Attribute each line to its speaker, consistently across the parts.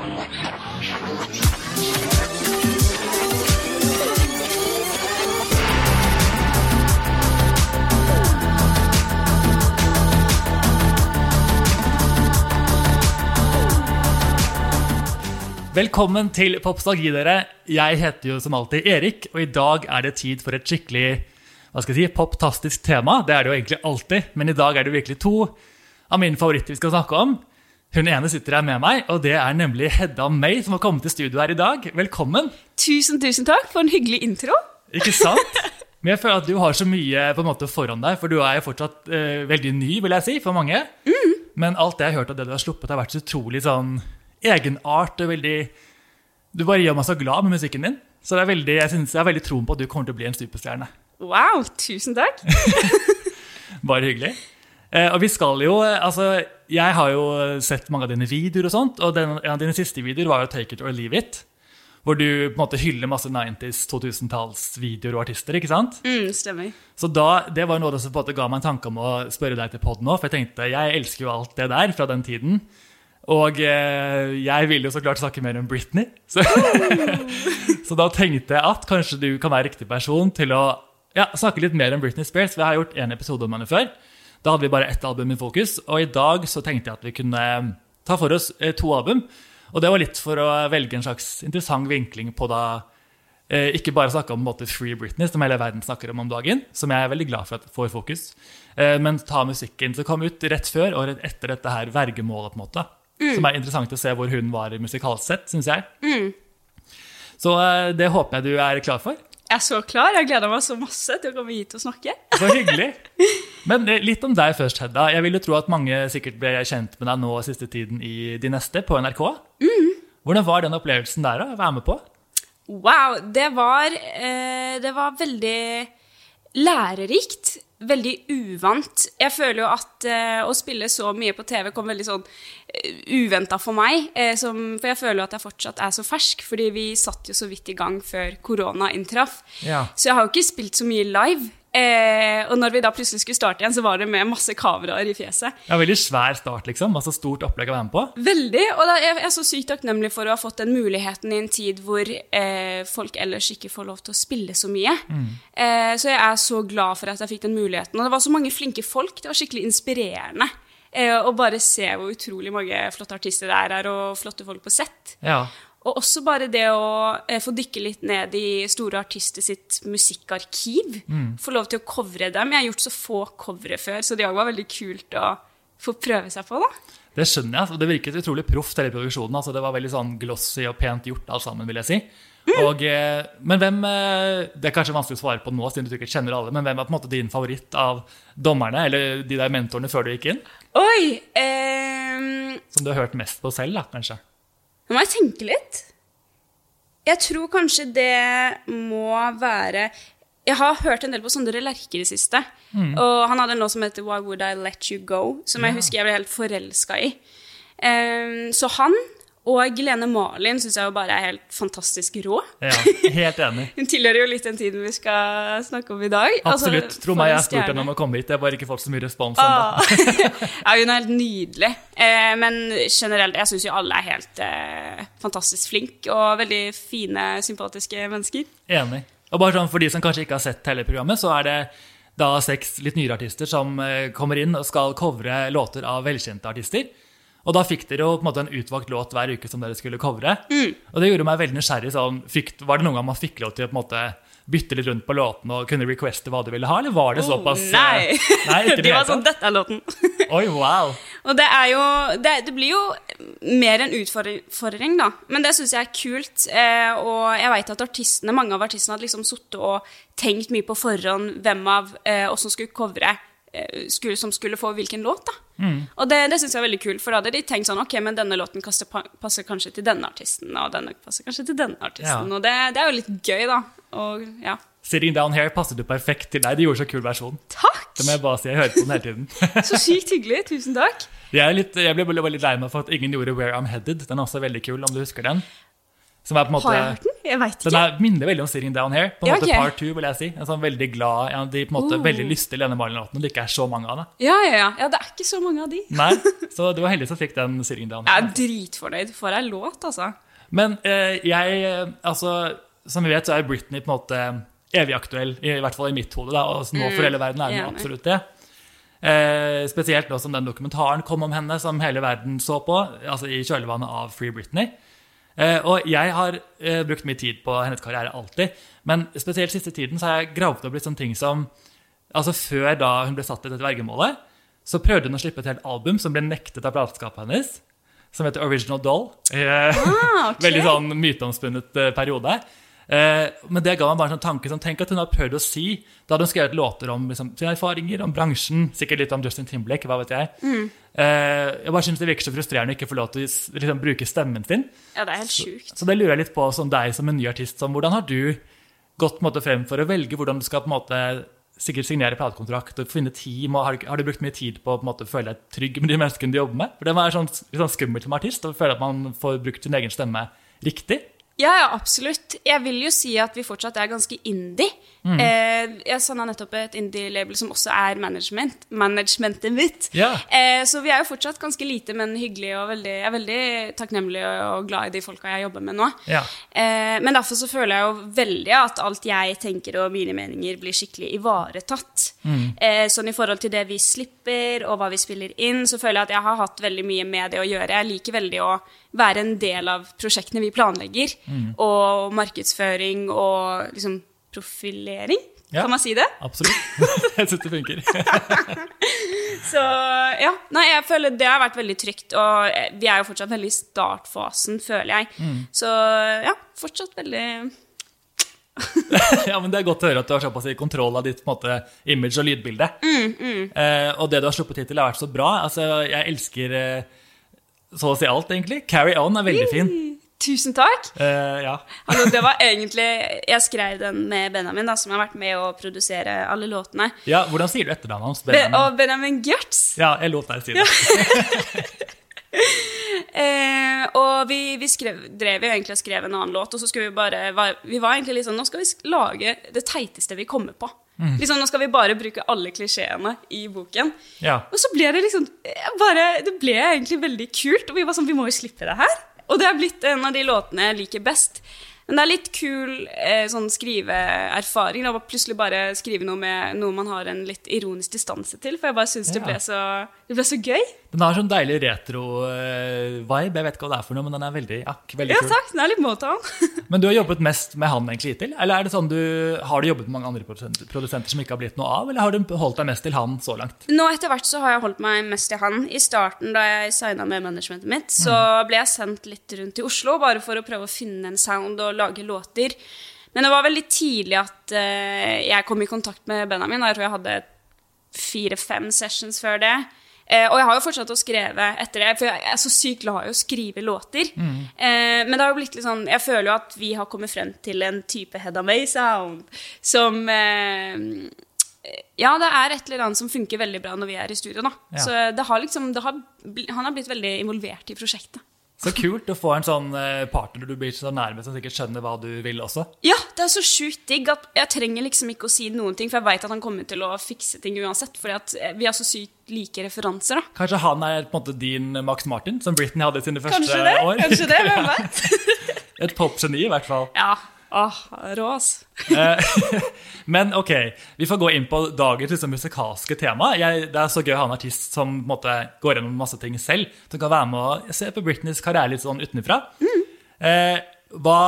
Speaker 1: Velkommen til Popstalgi, dere. Jeg heter jo som alltid Erik, og i dag er det tid for et skikkelig hva skal jeg si, poptastisk tema. Det er det jo egentlig alltid, men i dag er det virkelig to av mine favoritter vi skal snakke om. Hun ene sitter her med meg, og det er nemlig Hedda May, som har kommet til studio her i dag. Velkommen.
Speaker 2: Tusen, tusen takk for en hyggelig intro.
Speaker 1: Ikke sant? Men jeg føler at du har så mye på en måte foran deg, for du er jo fortsatt eh, veldig ny, vil jeg si, for mange. Men alt det jeg har hørt av det du har sluppet, har vært så utrolig sånn egenart og veldig Du bare gjør meg så glad med musikken din. Så det er veldig, jeg, synes, jeg har veldig troen på at du kommer til å bli en superstjerne.
Speaker 2: Wow, tusen takk.
Speaker 1: Bare hyggelig. Eh, og vi skal jo, altså, Jeg har jo sett mange av dine videoer, og sånt, og den, en av dine siste videoer var jo 'Take it or leave it'. Hvor du på en måte hyller masse 90s, 2000-tallsvideoer og artister. ikke sant?
Speaker 2: Mm, stemmer.
Speaker 1: Så da, Det var noe som på en måte ga meg en tanke om å spørre deg til podden òg. For jeg tenkte, jeg elsker jo alt det der fra den tiden. Og eh, jeg vil jo så klart snakke mer om Britney. Så, så da tenkte jeg at kanskje du kan være riktig person til å ja, snakke litt mer om Britney Spears. For jeg har gjort en episode om henne før. Da hadde vi bare ett album i fokus. Og i dag så tenkte jeg at vi kunne eh, ta for oss eh, to album. Og det var litt for å velge en slags interessant vinkling på da eh, ikke bare snakke om måte, Free Britney, som hele verden snakker om om dagen, som jeg er veldig glad for at får fokus, eh, men ta musikken som kom ut rett før og rett etter dette her vergemålet, på en måte. Som er interessant å se hvor hun var musikalsk sett, syns jeg. Så eh, det håper jeg du er klar for.
Speaker 2: Jeg er så klar. Jeg gleder meg så masse til å komme hit og snakke.
Speaker 1: Så hyggelig. Men eh, litt om deg først, Hedda. Jeg vil jo tro at mange sikkert ble kjent med deg nå siste tiden i De Neste på NRK. Hvordan var den opplevelsen der å være med på?
Speaker 2: Wow, det var, eh, det var veldig lærerikt. Veldig uvant. Jeg føler jo at eh, å spille så mye på TV kom veldig sånn uh, uventa for meg. eh, som, for jeg føler jo at jeg fortsatt er så fersk, fordi vi satt jo så vidt i gang før korona inntraff.
Speaker 1: Ja.
Speaker 2: Så jeg har jo ikke spilt så mye live. Eh, og når vi da plutselig skulle starte igjen, så var det med masse kameraer i fjeset.
Speaker 1: Ja, veldig svær start, liksom. Altså stort opplegg å være med på.
Speaker 2: Veldig. Og da, jeg er så sykt takknemlig for å ha fått den muligheten i en tid hvor eh, folk ellers ikke får lov til å spille så mye. Eh, så jeg er så glad for at jeg fikk den muligheten. Og det var så mange flinke folk. Det var skikkelig inspirerende. Eh, å bare se hvor utrolig mange flotte artister det er her, og flotte folk på sett.
Speaker 1: Ja.
Speaker 2: Og også bare det å eh, få dykke litt ned i store artister sitt musikkarkiv. Få lov til å covre dem. Jeg har gjort så få covre før, så det var veldig kult å få prøve seg på. da.
Speaker 1: Det skjønner jeg. og Det virket utrolig proft, hele produksjonen. altså Det var veldig sånn glossy og pent gjort alt sammen, vil jeg si. Og, eh, men hvem eh, Det er kanskje vanskelig å svare på nå, siden du ikke kjenner alle, men hvem er på en måte din favoritt av dommerne, eller de der mentorene før du gikk inn?
Speaker 2: Oi! Eh...
Speaker 1: Som du har hørt mest på selv, da, kanskje?
Speaker 2: Nå må jeg tenke litt. Jeg tror kanskje det må være Jeg har hørt en del på Sondre Lerche i det siste. Og han hadde en låt som heter Why Would I Let You Go, som jeg husker jeg ble helt forelska i. Um, så han og Lene Marlin syns jeg jo bare er helt fantastisk rå.
Speaker 1: Ja, Helt enig.
Speaker 2: Hun tilhører jo litt den tiden vi skal snakke om i dag. Altså,
Speaker 1: Absolutt. Tro
Speaker 2: for
Speaker 1: meg, jeg har spurt henne om å komme hit. Jeg har bare ikke fått så mye respons
Speaker 2: Ah.
Speaker 1: ennå.
Speaker 2: ja, hun er helt nydelig. Eh, men generelt, jeg syns jo alle er helt eh, fantastisk flinke og veldig fine, sympatiske mennesker.
Speaker 1: Enig. Og bare sånn For de som kanskje ikke har sett hele programmet, så er det da seks litt nyere artister som eh, kommer inn og skal covre låter av velkjente artister. Og da fikk dere jo på en måte en utvalgt låt hver uke som dere skulle covre. Og det gjorde meg veldig nysgjerrig. Sånn, fikk, var det noen gang man fikk lov til å på en måte bytte litt rundt på låtene og kunne requeste hva du ville ha, eller var det såpass oh,
Speaker 2: nei!
Speaker 1: nei
Speaker 2: De
Speaker 1: det
Speaker 2: var sånn? Dette er låten.
Speaker 1: Oi, wow.
Speaker 2: Og det er jo Det, det blir jo mer en utfordring, da. Men det syns jeg er kult. Eh, og jeg veit at artistene, mange av artistene hadde liksom sittet og tenkt mye på forhånd hvem av eh, oss som skulle covre, skulle, som skulle få hvilken låt. da. Og det, det syns jeg er veldig kult, for da hadde de tenkt sånn Ok, men denne låten passer, kanskje til denne artisten, og denne passer kanskje til denne artisten.
Speaker 1: Ja.
Speaker 2: Og det, det er jo litt gøy, da. Og ja.
Speaker 1: Sitting Down Here passet jo perfekt til deg. De gjorde så kul versjon.
Speaker 2: Takk!
Speaker 1: Det må jeg bare si. Jeg hører på den hele tiden.
Speaker 2: Så sykt hyggelig. Tusen takk.
Speaker 1: Jeg, litt, jeg ble veldig lei meg for at ingen gjorde Where I'm Headed. Den er også veldig kul, om du husker den. Som er på en måte,
Speaker 2: Har jeg hørt den? Jeg veit
Speaker 1: Den er, minner veldig om 'Sitting Down Here'. På en
Speaker 2: Ja,
Speaker 1: måte
Speaker 2: okay.
Speaker 1: Part 2, vil jeg si. En sånn veldig glad, ja, de på en måte
Speaker 2: Oh.
Speaker 1: veldig lystige Lene Marlin-låtene det ikke er så mange av. det.
Speaker 2: Ja, ja, ja. ja, det er ikke så mange av de.
Speaker 1: Nei, Så du var heldig som fikk den 'Sitting Down Here'.
Speaker 2: Jeg er dritfornøyd for ei låt, altså.
Speaker 1: Men eh, jeg eh, Altså, som vi vet, så er Britney på en måte evig aktuell, i, i hvert fall i mitt hode. da, Og nå for hele verden er hun absolutt det. Eh, spesielt nå som den dokumentaren kom om henne, som hele verden så på, altså i kjølvannet av Free Britney. Eh, og jeg har eh, brukt mye tid på hennes karriere alltid, men spesielt siste tiden så har jeg gravd opp litt sånne ting som Altså Før da hun ble satt i dette vergemålet, så prøvde hun å slippe et helt album som ble nektet av plateselskapet hennes, som heter Original Doll. Eh,
Speaker 2: Ah, okay.
Speaker 1: Veldig sånn myteomspunnet periode. Eh, men det ga meg bare en sånn tanke som tenk at hun har prøvd å si Da hadde hun skrevet låter om liksom, sine erfaringer, om bransjen, sikkert litt om Justin Timberlake, hva vet jeg.
Speaker 2: Mm.
Speaker 1: Eh, jeg bare synes Det virker så frustrerende å ikke få lov til å liksom, bruke stemmen sin.
Speaker 2: Ja, det er helt sjukt.
Speaker 1: Så det lurer jeg litt på som deg som en ny artist. Som, hvordan har du gått måte, frem for å velge hvordan du skal på en måte sikkert signere platekontrakt og finne team? og Har, har du brukt mye tid på å på måte, føle deg trygg med de menneskene du jobber med? For Det være sånn, sånn skummelt som artist å føle at man får brukt sin egen stemme riktig.
Speaker 2: Ja, ja, absolutt. Jeg vil jo si at vi fortsatt er ganske indie. Eh, jeg sanna nettopp et indie-label som også er management, managementet mitt.
Speaker 1: Ja.
Speaker 2: Eh, så vi er jo fortsatt ganske lite, men hyggelige og veldig, jeg er veldig takknemlig og glad i de folka jeg jobber med nå.
Speaker 1: Ja.
Speaker 2: Eh, men derfor så føler jeg jo veldig at alt jeg tenker og mine meninger blir skikkelig ivaretatt. Eh, sånn i forhold til det vi slipper og hva vi spiller inn, så føler jeg at jeg har hatt veldig mye med det å gjøre. Jeg liker veldig å være en del av prosjektene vi planlegger, og markedsføring og liksom profilering.
Speaker 1: Ja.
Speaker 2: Kan man si det?
Speaker 1: Absolutt. Jeg syns det funker.
Speaker 2: Så ja, nei, jeg føler det har vært veldig trygt, og eh, vi er jo fortsatt veldig i startfasen, føler jeg. Så ja, fortsatt veldig
Speaker 1: ja, men Det er godt å høre at du har såpass i kontroll av ditt måte, image og lydbilde.
Speaker 2: Mm,
Speaker 1: Eh, og det du har sluppet hittil, har vært så bra. Altså, Jeg elsker eh, så å si alt, egentlig. Carry On er veldig fin.
Speaker 2: Tusen takk!
Speaker 1: Uh, ja.
Speaker 2: Altså, det var egentlig Jeg skrev den med Benjamin, da, som har vært med å produsere alle låtene.
Speaker 1: ja, Hvordan sier du etternavnet hans?
Speaker 2: Be
Speaker 1: Benjamin?
Speaker 2: og Benjamin Gertz.
Speaker 1: Ja, jeg lot deg si det.
Speaker 2: uh, og vi, vi skrev, drev jo egentlig og skrev en annen låt, og så skulle vi bare Vi var egentlig litt sånn Nå skal vi lage det teiteste vi kommer på. Liksom, nå skal vi bare bruke alle klisjeene i boken.
Speaker 1: Ja.
Speaker 2: Og så ble det liksom bare, Det ble egentlig veldig kult, og vi var sånn Vi må jo slippe det her. Og det er blitt en av de låtene jeg liker best. Men det er litt kul eh, sånn skriveerfaring. Å plutselig bare skrive noe med noe man har en litt ironisk distanse til. For jeg bare syns det,
Speaker 1: Ja.
Speaker 2: så- det ble så gøy.
Speaker 1: Den har sånn deilig retro-vibe. jeg vet ikke hva det er for noe, men den er veldig, ja, veldig
Speaker 2: Ja
Speaker 1: kul.
Speaker 2: takk, den er litt Motown.
Speaker 1: Men du har jobbet mest med han egentlig hittil? Eller er det sånn du, har du jobbet med mange andre produsenter, produsenter som ikke har blitt noe av, eller har du holdt deg mest til han så langt?
Speaker 2: Nå etter hvert så har jeg holdt meg mest til han. I starten da jeg signa med managementet mitt, så ble jeg sendt litt rundt i Oslo bare for å prøve å finne en sound og lage låter. Men det var veldig tidlig at eh, jeg kom i kontakt med Benjamin. Jeg tror jeg hadde fire-fem sessions før det. Eh, og jeg har jo fortsatt å skrive etter det, for jeg er så sykt glad i å skrive låter. Eh, men det har jo blitt litt sånn Jeg føler jo at vi har kommet frem til en type Head May-sound som eh, ja, det er et eller annet som funker veldig bra når vi er i studio. da.
Speaker 1: Ja.
Speaker 2: Så det har liksom, det har, han har blitt veldig involvert i prosjektet.
Speaker 1: Så kult å få en sånn eh, partner du blir så nærme, som sikkert skjønner hva du vil også.
Speaker 2: Ja, det er så sjukt digg at jeg trenger liksom ikke å si noen ting, for jeg veit at han kommer til å fikse ting uansett. fordi eh, vi har så sykt like referanser. da.
Speaker 1: Kanskje han er på en måte din Max Martin, som Britney hadde i sine første
Speaker 2: Kanskje det?
Speaker 1: år?
Speaker 2: Kanskje det, hvem vet?
Speaker 1: Et popgeni, i hvert fall.
Speaker 2: Ja. Åh, rå, ass.
Speaker 1: Men ok, vi får gå inn på dagens liksom, musikalske tema. Jeg, det er så gøy å ha en artist som måte, går gjennom masse ting selv, som kan være med å se på Britneys karriere litt sånn utenfra. Eh, hva,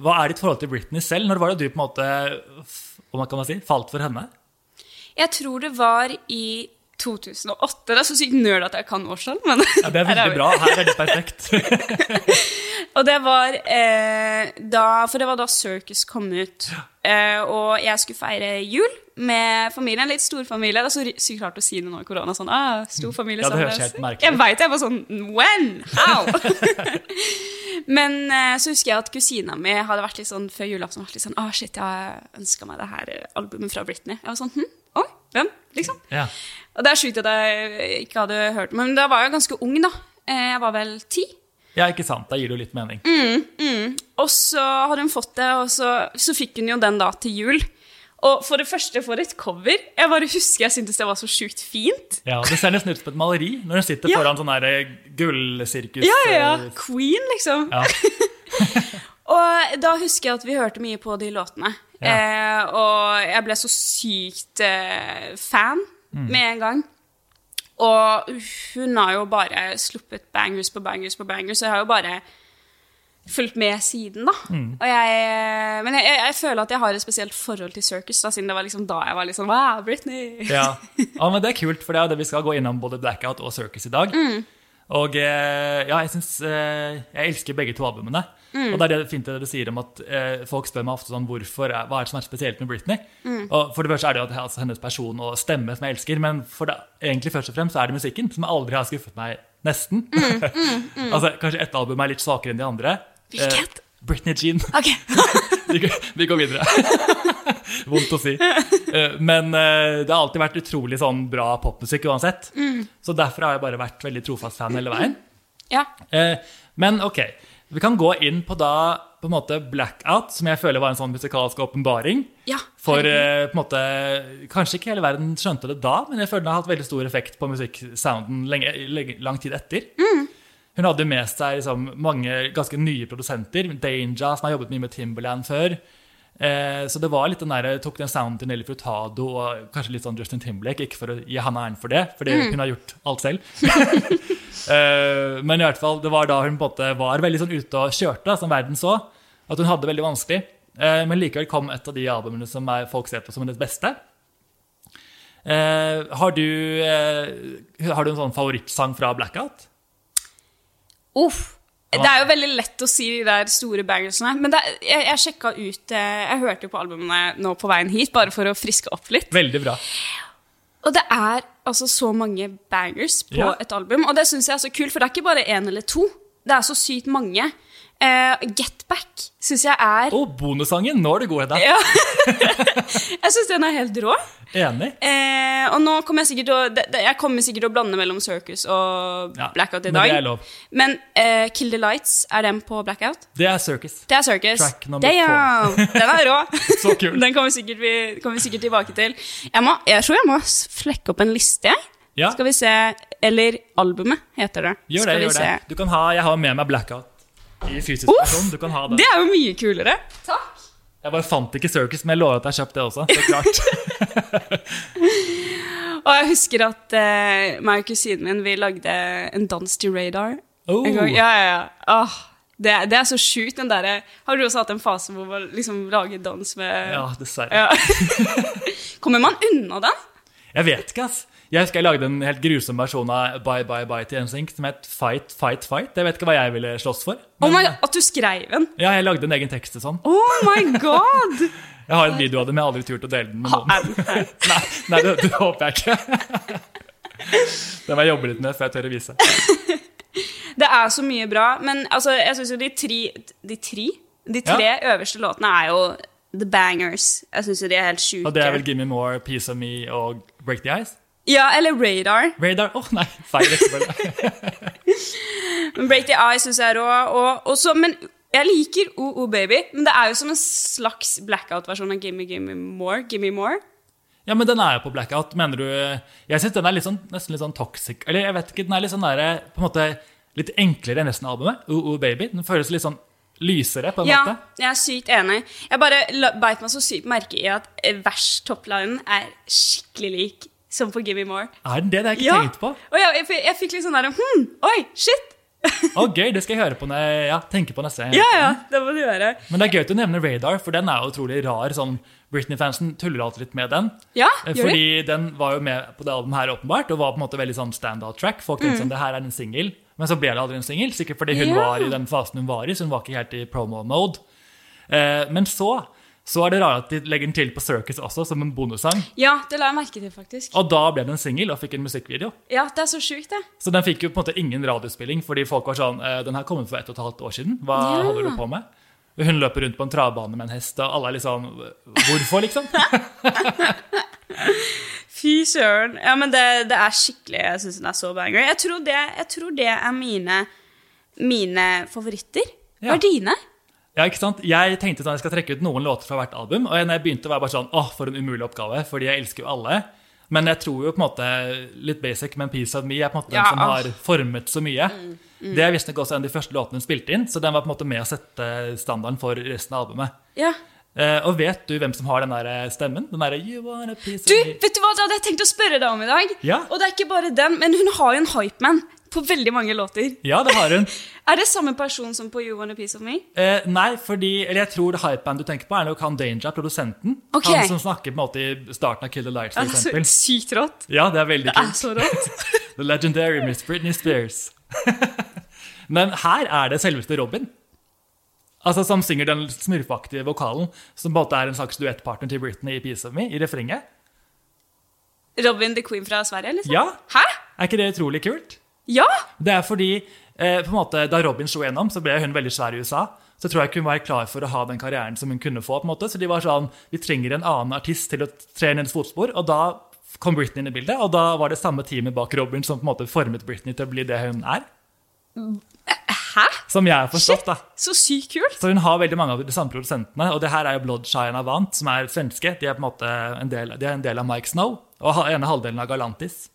Speaker 1: hva er ditt forhold til Britney selv? Når var det du på en måte f- man kan si, falt for henne?
Speaker 2: Jeg tror det var i 2008. Det er så sykt nerd at jeg kan årstall, men
Speaker 1: Ja, det er veldig bra. Her er det perfekt.
Speaker 2: Og det var eh, da For det var da Circus kom ut. Eh, og jeg skulle feire jul med familien. Litt stor familie. Det er så sykt rart å si det nå i korona. Sånn, ah, stor familie
Speaker 1: Ja, det høres helt merkelig.
Speaker 2: Jeg veit jeg var sånn When? How? Men eh, så husker jeg at kusina mi hadde vært litt sånn før julaften vært litt sånn, ah, shit, jeg ønska meg det her albumet fra Britney. Jeg var sånn, hm, oi, hvem? Liksom.
Speaker 1: Ja.
Speaker 2: Og det er sjukt at jeg ikke hadde hørt Men da var jeg ganske ung, da. Eh, Jeg var vel ti.
Speaker 1: ja, ikke sant. Da gir det jo litt mening.
Speaker 2: Og så hadde hun fått det, og så, så fikk hun jo den da til jul. Og for det første, for et cover. Jeg bare husker jeg syntes det var så sjukt fint.
Speaker 1: Ja, Det ser nesten ut som et maleri når hun sitter
Speaker 2: Ja.
Speaker 1: foran sånn eh, gullsirkus.
Speaker 2: Ja, ja, ja.
Speaker 1: eh,
Speaker 2: Queen, liksom.
Speaker 1: ja.
Speaker 2: Og da husker jeg at vi hørte mye på de låtene. Eh, og jeg ble så sykt eh, fan med en gang. Og hun har jo bare sluppet bangers på bangers på bangers, så jeg har jo bare fulgt med siden, da. Og jeg, men jeg, jeg, føler at jeg har et spesielt forhold til Circus, da, siden det var liksom da jeg var litt sånn Wow, Britney!
Speaker 1: Ja. ja, men det er kult, for det er det vi skal gå innom både Blackout og Circus i dag. Og eh, ja, jeg synes, eh, jeg elsker begge to albumene. Og det er det fint det du sier om at eh, folk spør meg ofte sånn hvorfor, hva er det som er spesielt med Britney. Og for det første er det jo at altså hennes person og stemme som jeg elsker, men for det, egentlig først og fremst så er det musikken som aldri har skuffet meg, nesten. altså, kanskje ett album er litt svakere enn de andre.
Speaker 2: Hvilket?
Speaker 1: Eh, Britney Jean.
Speaker 2: Okay.
Speaker 1: Vi går videre. Vondt å si. Eh, Men eh, det har alltid vært utrolig sånn bra popmusikk uansett. Så derfor har jeg bare vært veldig trofast fan hele veien.
Speaker 2: Ja.
Speaker 1: Eh, Men ok, vi kan gå inn på da på en måte Blackout, som jeg føler var en sånn musikalsk åpenbaring.
Speaker 2: ja.
Speaker 1: For på en måte, Kanskje ikke hele verden skjønte det da, men jeg føler det har hatt veldig stor effekt på musikksounden lang tid etter. Hun hadde med seg liksom, mange ganske nye produsenter. Danger, som har jobbet mye med Timberland før. Eh, så det var litt den der, jeg tok den sounden til Nelly Frutado og kanskje litt sånn Justin Timberlake. Ikke for å gi henne æren for det, fordi hun har gjort alt selv. Eh, men i hvert fall, det var da hun på en måte var veldig sånn ute og kjørte, som verden så. At hun hadde det veldig vanskelig. Eh, men likevel kom et av de albumene som er, folk ser på som hennes beste. Eh, har, du, eh, har du en sånn favorittsang fra Blackout?
Speaker 2: Uff. Det er jo veldig lett å si de der store bangersene. Men er- jeg, jeg sjekka ut eh, Jeg hørte jo på albumene nå på veien hit, bare for å friske opp litt.
Speaker 1: Veldig bra.
Speaker 2: Og det er altså så mange bangers på
Speaker 1: Ja.
Speaker 2: et album. Og det syns jeg er så kult, for det er ikke bare én eller to. Det er så sykt mange. Eh, Get Back syns jeg er
Speaker 1: Og bonussangen! Nå er du god, Hedda.
Speaker 2: Ja. Jeg syns den er helt rå.
Speaker 1: Enig.
Speaker 2: Uh, og nå kommer jeg sikkert å det- det- Jeg kommer sikkert å blande mellom Circus og
Speaker 1: Ja,
Speaker 2: Blackout i
Speaker 1: men
Speaker 2: dag.
Speaker 1: det lov.
Speaker 2: Men uh, Kill the Lights, er den på Blackout?
Speaker 1: Det er Circus.
Speaker 2: Det er Circus.
Speaker 1: Track number
Speaker 2: Damn! Den er rå.
Speaker 1: Så kul.
Speaker 2: Den kommer vi sikkert, vi, kommer sikkert tilbake til. Jeg, må, jeg tror jeg må flekke opp en liste, jeg.
Speaker 1: Ja.
Speaker 2: Skal vi se Eller albumet, heter det.
Speaker 1: Gjør det. Gjør det. Du kan ha, jeg har med meg Blackout i fysisk
Speaker 2: Uff,
Speaker 1: versjon. Du kan ha det.
Speaker 2: Det er jo mye kulere. Takk.
Speaker 1: Jeg bare fant ikke Circus, men jeg lover at jeg har kjøpt det også. Det er klart.
Speaker 2: Og jeg husker at eh, meg og kusinen min vi lagde en dans til Radar.
Speaker 1: Oh.
Speaker 2: En gang. Ja, ja, ja. Åh, det, det er så sjukt, den derre Har du også hatt en fase hvor man liksom lager dans med
Speaker 1: Ja, dessverre.
Speaker 2: Ja. Kommer man unna den?
Speaker 1: Jeg vet ikke, ass. Jeg husker jeg lagde en helt grusom versjon av Bye Bye Bye til NSYNC som het Fight Fight Fight. Jeg vet ikke hva jeg ville slåss for.
Speaker 2: Oh my, at du skrev en?
Speaker 1: ja, jeg lagde en egen tekst til sånn.
Speaker 2: Oh my god!
Speaker 1: Jeg har en video av det, men jeg har aldri turt å dele den med noen.
Speaker 2: den?
Speaker 1: Nei, nei det, det håper jeg ikke. Den må jeg jobbe litt med før jeg tør å vise.
Speaker 2: Det er så mye bra, men altså, jeg syns jo de tre De tre, de tre øverste låtene er jo the bangers. Jeg syns jo de er helt sjuke.
Speaker 1: Og det er vel Gimme More, Piece of Me og Break the Ice?
Speaker 2: Ja, eller Radar.
Speaker 1: Radar? Åh, nei, feil rekkefølge.
Speaker 2: Break the Eye syns jeg er rå. Og, og så- men jeg liker OO Baby, men det er jo som en slags blackout-versjon av Gimme Gimme More. Gimme More.
Speaker 1: Ja, men den er jo på blackout, mener du Jeg syns den er litt sånn, nesten litt sånn toxic. Eller jeg vet ikke, den er litt sånn der, på en måte litt enklere enn resten av albumet. OO Baby. Den føles litt sånn lysere, på en
Speaker 2: Ja,
Speaker 1: måte.
Speaker 2: jeg er sykt enig. Jeg bare beit meg så sykt merke i at vers-topplinen er skikkelig lik som på Gimme More.
Speaker 1: Er den det? Det har jeg ikke
Speaker 2: Ja.
Speaker 1: tenkt på.
Speaker 2: Og jeg, jeg, jeg fikk litt sånn der Hm, oi, shit!
Speaker 1: Å, gøy, det skal jeg høre på når jeg ja, tenker på neste.
Speaker 2: Ja, ja, det må du gjøre.
Speaker 1: Men det er gøy at du nevner Radar, for den er jo utrolig rar. sånn Britney-fansen tuller alltid litt med den.
Speaker 2: Ja,
Speaker 1: Eh,
Speaker 2: gjør
Speaker 1: Fordi den var jo med på det albumet her, åpenbart, og var på en måte veldig sånn standout track. Folk tenkte sånn, det her er en single, men så ble det aldri en single. Sikkert fordi hun
Speaker 2: yeah.
Speaker 1: Var i den fasen hun var i, så hun var ikke helt i promo-mode. Eh, men så så er det rart at de legger den til på Circus også, som en bonussang.
Speaker 2: Ja, det la jeg merke til, faktisk.
Speaker 1: Og da ble det en single og fikk en musikkvideo.
Speaker 2: Ja, det er så sjukt, det.
Speaker 1: Så den fikk jo på en måte ingen radiospilling, fordi folk var sånn eh, Den her kom ut for ett og et halvt år siden. Hva
Speaker 2: Ja.
Speaker 1: holder du på med? Hun løper rundt på en travbane med en hest, og alle er litt sånn Hvorfor, liksom?
Speaker 2: Fy søren. Ja, men det, det er skikkelig Jeg syns den er så banger. Jeg tror det, jeg tror det er mine, mine favoritter. Hva
Speaker 1: Ja.
Speaker 2: er dine?
Speaker 1: Ja, ikke sant? Jeg tenkte sånn, jeg skal trekke ut noen låter fra hvert album, og når jeg begynte var jeg bare sånn, åh, for en umulig oppgave, fordi jeg elsker jo alle. Men jeg tror jo på en måte, litt basic, men Piece of Me er på en måte
Speaker 2: Ja,
Speaker 1: den som har formet så mye. Det er visstnok også en av de første låtene hun spilte inn, så den var på en måte med å sette standarden for resten av albumet.
Speaker 2: Ja.
Speaker 1: Eh, og vet du hvem som har den der eh, stemmen? Den der, You want a piece
Speaker 2: Du,
Speaker 1: of
Speaker 2: vet du hva, det hadde jeg tenkt å spørre deg om i dag.
Speaker 1: Ja.
Speaker 2: Og det er ikke bare den, men hun har jo en hypeman på veldig mange låter.
Speaker 1: Ja, det har hun.
Speaker 2: Er det samme person som på You Want a Piece of Me?
Speaker 1: Uh, nei, fordi, eller jeg tror det hypeband du tenker på, er nok han Danger, produsenten.
Speaker 2: Okay.
Speaker 1: Han som snakker på en måte i starten av Kill the Lights,
Speaker 2: Det er så sykt rått.
Speaker 1: Ja, det er veldig
Speaker 2: Det er så rått.
Speaker 1: The legendary Miss Britney Spears. Men her er det selveste Robin. Altså Som synger den smurfaktige vokalen, som både er en slags duettpartner til Britney i Piece of Me, i refrenget.
Speaker 2: Robin the Queen fra Sverige, liksom?
Speaker 1: Ja,
Speaker 2: Hæ?
Speaker 1: Er ikke det utrolig kult?
Speaker 2: Ja!
Speaker 1: Det er fordi eh, på en måte, Da Robin slo gjennom, så ble hun veldig svær i USA. Så tror jeg ikke hun var klar for å ha den karrieren som hun kunne få. på en måte. Så de var sånn, vi trenger en annen artist til å tre hennes fotspor. Og da kom Britney inn i bildet, og da var det samme teamet bak Robin som på en måte formet Britney til å bli det hun er.
Speaker 2: Hæ?
Speaker 1: Som jeg har forstått, da.
Speaker 2: Så sykt kult.
Speaker 1: Så hun har veldig mange av de samme produsentene. Og det her er jo Bloodshine Avant, som er svenske. De er på en måte en del, de er en del av Mike Snow. Og ene halvdelen av Galantis.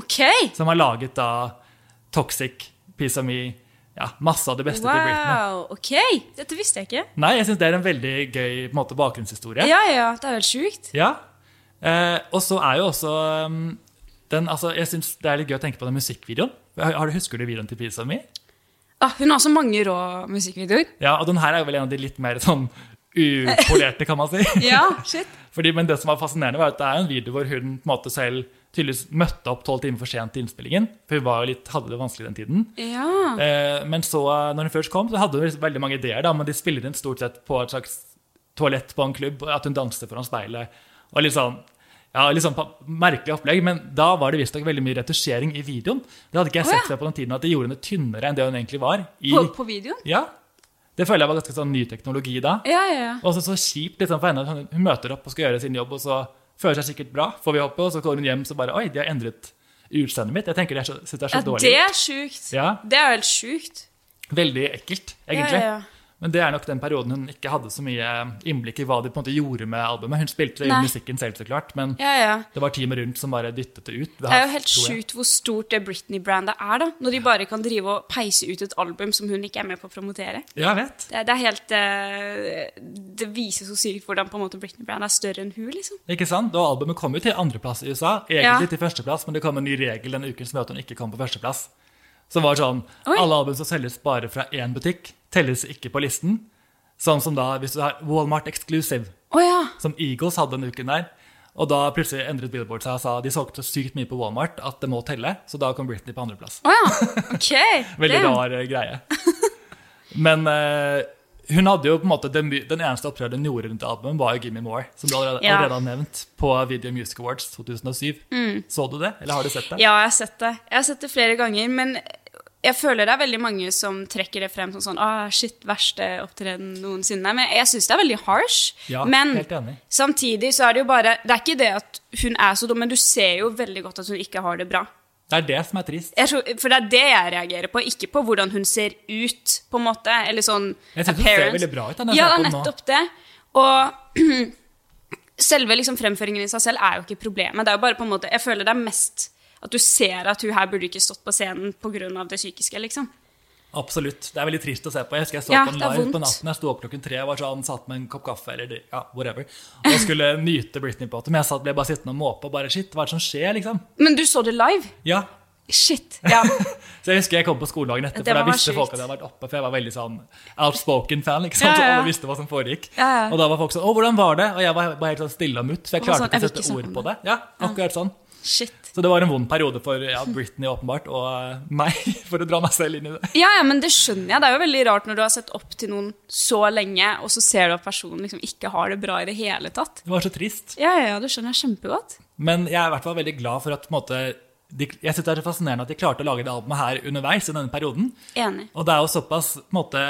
Speaker 2: Ok.
Speaker 1: Som har laget da Toxic, Piece of Me, ja, masse av det beste til Britney.
Speaker 2: Wow. Ok. Dette visste jeg ikke.
Speaker 1: Nei, jeg syns det er en veldig gøy på en måte, bakgrunnshistorie.
Speaker 2: Ja, ja. Det er helt sjukt.
Speaker 1: Ja. Eh, og så er jo også um, den, altså, Jeg syns det er litt gøy å tenke på den musikkvideoen. Har, har du Husker du videoen til Piece of Me?
Speaker 2: Ah, hun har så mange rå musikkvideoer.
Speaker 1: Ja, og den her er vel en av de litt mer sånn upolerte, kan man si.
Speaker 2: Ja, shit.
Speaker 1: Fordi, men det som var fascinerende, var at det er en video hvor hun på en måte selv tydeligvis møtte opp tolv timer for sent til innspillingen. For hun litt, hadde det vanskelig den tiden.
Speaker 2: Ja.
Speaker 1: Eh, men så, når hun først kom, så hadde hun liksom veldig mange ideer. da, Men de spiller inn stort sett på et slags toalett på en klubb. At hun danser foran speilet. og litt sånn, ja, litt sånn merkelig opplegg, Men da var det visstnok veldig mye retusjering i videoen. Det hadde ikke jeg
Speaker 2: Å,
Speaker 1: sett
Speaker 2: ja.
Speaker 1: før på den tiden, at de gjorde henne tynnere enn det hun egentlig var. I,
Speaker 2: På, på videoen?
Speaker 1: ja, Det føler jeg var ganske sånn ny teknologi da.
Speaker 2: Ja, ja, ja.
Speaker 1: Og så, så kjipt liksom, for henne. Hun, hun møter opp og skal gjøre sin jobb, og så føler seg sikkert bra, får vi håpe, og så går hun hjem så bare Oi, de har endret utseendet mitt. Jeg tenker det er så, det er så
Speaker 2: ja
Speaker 1: dårlig.
Speaker 2: det er sjukt.
Speaker 1: Ja.
Speaker 2: Det er helt sjukt.
Speaker 1: Veldig ekkelt, egentlig.
Speaker 2: Ja, ja, ja.
Speaker 1: Men det er nok den perioden hun ikke hadde så mye innblikk i hva de på en måte gjorde med albumet. Hun spilte jo musikken selv, så klart, men
Speaker 2: Ja, ja.
Speaker 1: det var teamet rundt som bare dyttet det ut.
Speaker 2: Det er jo helt sjukt hvor stort det Britney-brandet er, da. Når de bare kan drive og peise ut et album som hun ikke er med på å promotere.
Speaker 1: Ja, jeg vet.
Speaker 2: Det det er helt eh, Det viser så sykt hvordan på en måte Britney-brandet er større enn hun, liksom.
Speaker 1: Ikke sant? Og albumet kom jo til andreplass i USA, egentlig
Speaker 2: Ja.
Speaker 1: til førsteplass, men det kom en ny regel denne uken som gjør at hun ikke kom på førsteplass. Som var sånn
Speaker 2: Oi.
Speaker 1: Alle album som selges bare fra én butikk, telles ikke på listen. Sånn som da hvis du har Walmart Exclusive,
Speaker 2: oh, ja.
Speaker 1: som Eagles hadde denne uken der. Og da plutselig endret Billboard seg og sa de solgte sykt mye på Walmart at det må telle. Så da kom Britney på andreplass.
Speaker 2: Oh, ja. Ok.
Speaker 1: Veldig
Speaker 2: Damn.
Speaker 1: rar eh, greie. Men eh, hun hadde jo på en måte den, den eneste opptredenen hun gjorde rundt albumet, var jo Gimme More, som du allerede,
Speaker 2: Ja.
Speaker 1: allerede har nevnt på Video Music Awards 2007. Så du det, eller har du sett det?
Speaker 2: Mm. Ja, jeg har sett det. Jeg har sett det flere ganger, men jeg føler det er veldig mange som trekker det frem som sånn ah, shit, verste opptreden noensinne. Men jeg syns det er veldig harsh.
Speaker 1: Ja,
Speaker 2: men samtidig så er det jo bare Det er ikke det at hun er så dum, men du ser jo veldig godt at hun ikke har det bra.
Speaker 1: Det er det som er trist.
Speaker 2: Tror, for det er det jeg reagerer på, ikke på hvordan hun ser ut, på en måte. Eller sånn
Speaker 1: Jeg synes hun ser veldig bra ut, jeg
Speaker 2: Ja, det er
Speaker 1: den
Speaker 2: nettopp det. Og selve liksom fremføringen i seg selv er jo ikke problemet. Det er jo bare på en måte, Jeg føler det er mest at du ser at hun her burde ikke stått på scenen pga. det psykiske, liksom.
Speaker 1: Absolutt. Det er veldig trist å se på. Jeg husker jeg så
Speaker 2: Ja,
Speaker 1: på
Speaker 2: er
Speaker 1: live på natten. Jeg sto opp klokken tre og var sånn, satt med en kopp kaffe eller ja, whatever. Og skulle nyte Britney på det. Men jeg satt, ble bare sittende og måpe og bare shit, hva er det som skjer, liksom?
Speaker 2: Men du så det live?
Speaker 1: Ja.
Speaker 2: Shit. Ja.
Speaker 1: Så jeg husker jeg kom på skoledagen etter, for da visste sykt.
Speaker 2: folk
Speaker 1: at jeg hadde vært oppe, for jeg var veldig sånn outspoken-fan, ikke sant?
Speaker 2: Ja, ja,
Speaker 1: alle visste hva som foregikk.
Speaker 2: Ja, ja.
Speaker 1: Og da var folk sånn, å, hvordan var det? Og jeg var bare helt sånn stille og mutt, for jeg klarte
Speaker 2: sånn,
Speaker 1: ikke å sette ord på
Speaker 2: om
Speaker 1: det. Ja, akkurat sånn.
Speaker 2: Shit.
Speaker 1: Så det var en vond periode for ja, Britney åpenbart, og eh, meg, for å dra meg selv inn i det.
Speaker 2: Ja, ja, men det skjønner jeg. Det er jo veldig rart når du har sett opp til noen så lenge, og så ser du at personen liksom ikke har det bra i det hele tatt.
Speaker 1: Det var så trist.
Speaker 2: Ja, ja, det skjønner jeg kjempegodt.
Speaker 1: Men jeg er i hvert fall veldig glad for at måte, de, jeg synes det er så fascinerende at de klarte å lage det albumet her underveis i denne perioden.
Speaker 2: Enig.
Speaker 1: Og det er jo såpass på en måte,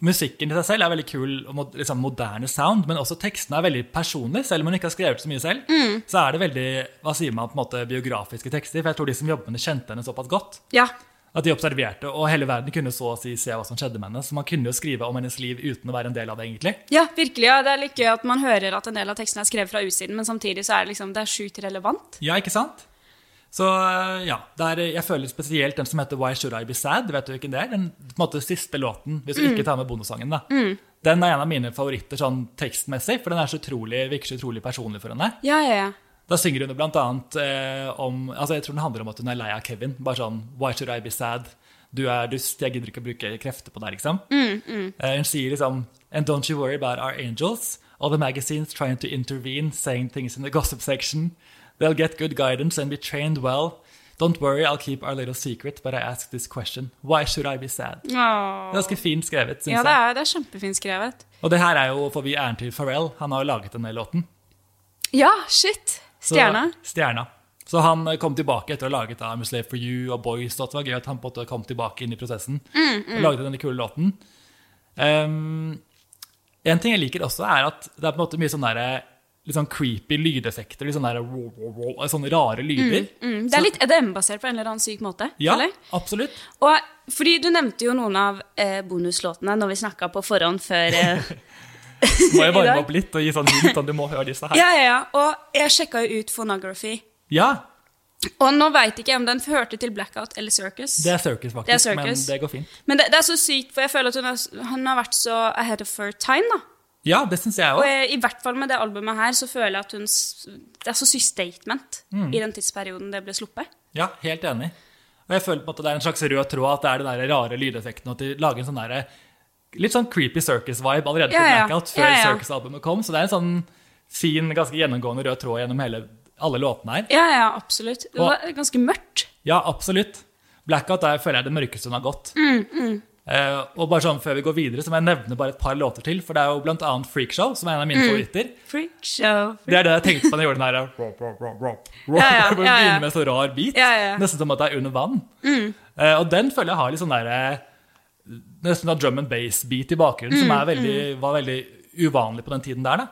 Speaker 1: Musikken i seg selv er veldig kul og liksom, moderne sound, men også tekstene er veldig personlige. Selv om hun ikke har skrevet så mye selv,
Speaker 2: Mm.
Speaker 1: så er det veldig hva sier man, på en måte, biografiske tekster. For jeg tror de som jobber med det, kjente henne såpass godt.
Speaker 2: Ja.
Speaker 1: At de observerte, og hele verden kunne så å si se hva som skjedde med henne. Så man kunne jo skrive om hennes liv uten å være en del av det, egentlig.
Speaker 2: Ja, virkelig. ja. Det er litt gøy at man hører at en del av teksten er skrevet fra utsiden, men samtidig så er det liksom, det er sjukt relevant.
Speaker 1: Ja, ikke sant? Så øh, ja, det er, jeg føler spesielt den som heter Why Should I Be Sad. Vet du hvilken det er? Den måte siste låten, hvis du ikke tar med bonussangen. da. Den er en av mine favoritter sånn tekstmessig, for den så utrolig, virker så utrolig personlig for henne.
Speaker 2: Ja, ja, ja.
Speaker 1: Da synger hun blant annet eh, om altså Jeg tror den handler om at hun er lei av Kevin. Bare sånn Why should I be sad? Du er dust, jeg gidder ikke å bruke krefter på deg, liksom. Eh, hun sier liksom And don't you worry about our angels. All the magazines trying to intervene, saying things in the gossip section. They'll get good guidance and be trained well. Don't worry, I'll keep our little secret, but I ask this question. Why should I be sad? Det er ganske fint skrevet, syns
Speaker 2: Ja, det
Speaker 1: jeg.
Speaker 2: er, det er kjempefint skrevet.
Speaker 1: Og det her er jo, for vi æren til Pharrell. Han har jo laget denne låten.
Speaker 2: Ja, shit.
Speaker 1: Så- Stjerna. Så han eh, kom tilbake etter å ha laget I'm a Slave for You og Boys. Og det var gøy at han på en måte kom tilbake inn i prosessen
Speaker 2: Mm,
Speaker 1: og laget denne kule låten. Um, en ting jeg liker også, er at det er på en måte mye sånn derre litt sånn creepy lydeffekter. Litt sånne, der, wow, sånne rare lyder.
Speaker 2: Mm, det er litt EDM-basert på en eller annen syk måte.
Speaker 1: Ja,
Speaker 2: eller?
Speaker 1: absolutt.
Speaker 2: Og fordi du nevnte jo noen av eh, bonuslåtene når vi snakka på forhånd før eh,
Speaker 1: Må jeg varme opp litt og gi sånn hint om du må høre disse her.
Speaker 2: Ja, ja, ja. Og jeg sjekka jo ut Phonography.
Speaker 1: Ja,
Speaker 2: Og nå veit ikke jeg om den hørte til Blackout eller Circus.
Speaker 1: det er Circus, faktisk.
Speaker 2: Det er Circus.
Speaker 1: Men det går fint.
Speaker 2: Men det, det er så sykt, for jeg føler at hun har, hun har vært så ahead of her time. da.
Speaker 1: Ja, det syns jeg
Speaker 2: Og
Speaker 1: òg.
Speaker 2: jeg, i hvert fall med det albumet her, så føler jeg at hun Det er så sykt statement
Speaker 1: Mm.
Speaker 2: i den tidsperioden det ble sluppet.
Speaker 1: Ja, helt enig. Og jeg føler på at det er en slags rød tråd at det er den der rare lydeffekten, og at de lager en sånn der, litt sånn creepy circus-vibe allerede på
Speaker 2: Ja.
Speaker 1: Blackout, før
Speaker 2: Ja, ja.
Speaker 1: Circus-albumet kom. Så det er en sånn fin, ganske gjennomgående rød tråd gjennom hele, alle låtene her.
Speaker 2: Ja, ja, absolutt. Det var ganske mørkt.
Speaker 1: Ja, absolutt. Blackout er, føler jeg, det mørkeste hun har gått.
Speaker 2: Mm,
Speaker 1: Eh, og bare sånn Før vi går videre, så må jeg nevne bare et par låter til. For det er jo blant annet Freakshow, som er en av
Speaker 2: Mm.
Speaker 1: mine favoritter.
Speaker 2: Freak show.
Speaker 1: Det er det jeg tenkte på da jeg gjorde den her rop, rop, rop, rop, rop.
Speaker 2: Ja, ja, ja, ja.
Speaker 1: begynner med så rar beat.
Speaker 2: Ja, ja.
Speaker 1: Nesten som at det er under vann. Eh, og den føler jeg har litt sånn derre Nesten sånn drum and bass-beat i bakgrunnen, som er veldig, var veldig uvanlig på den tiden der. da.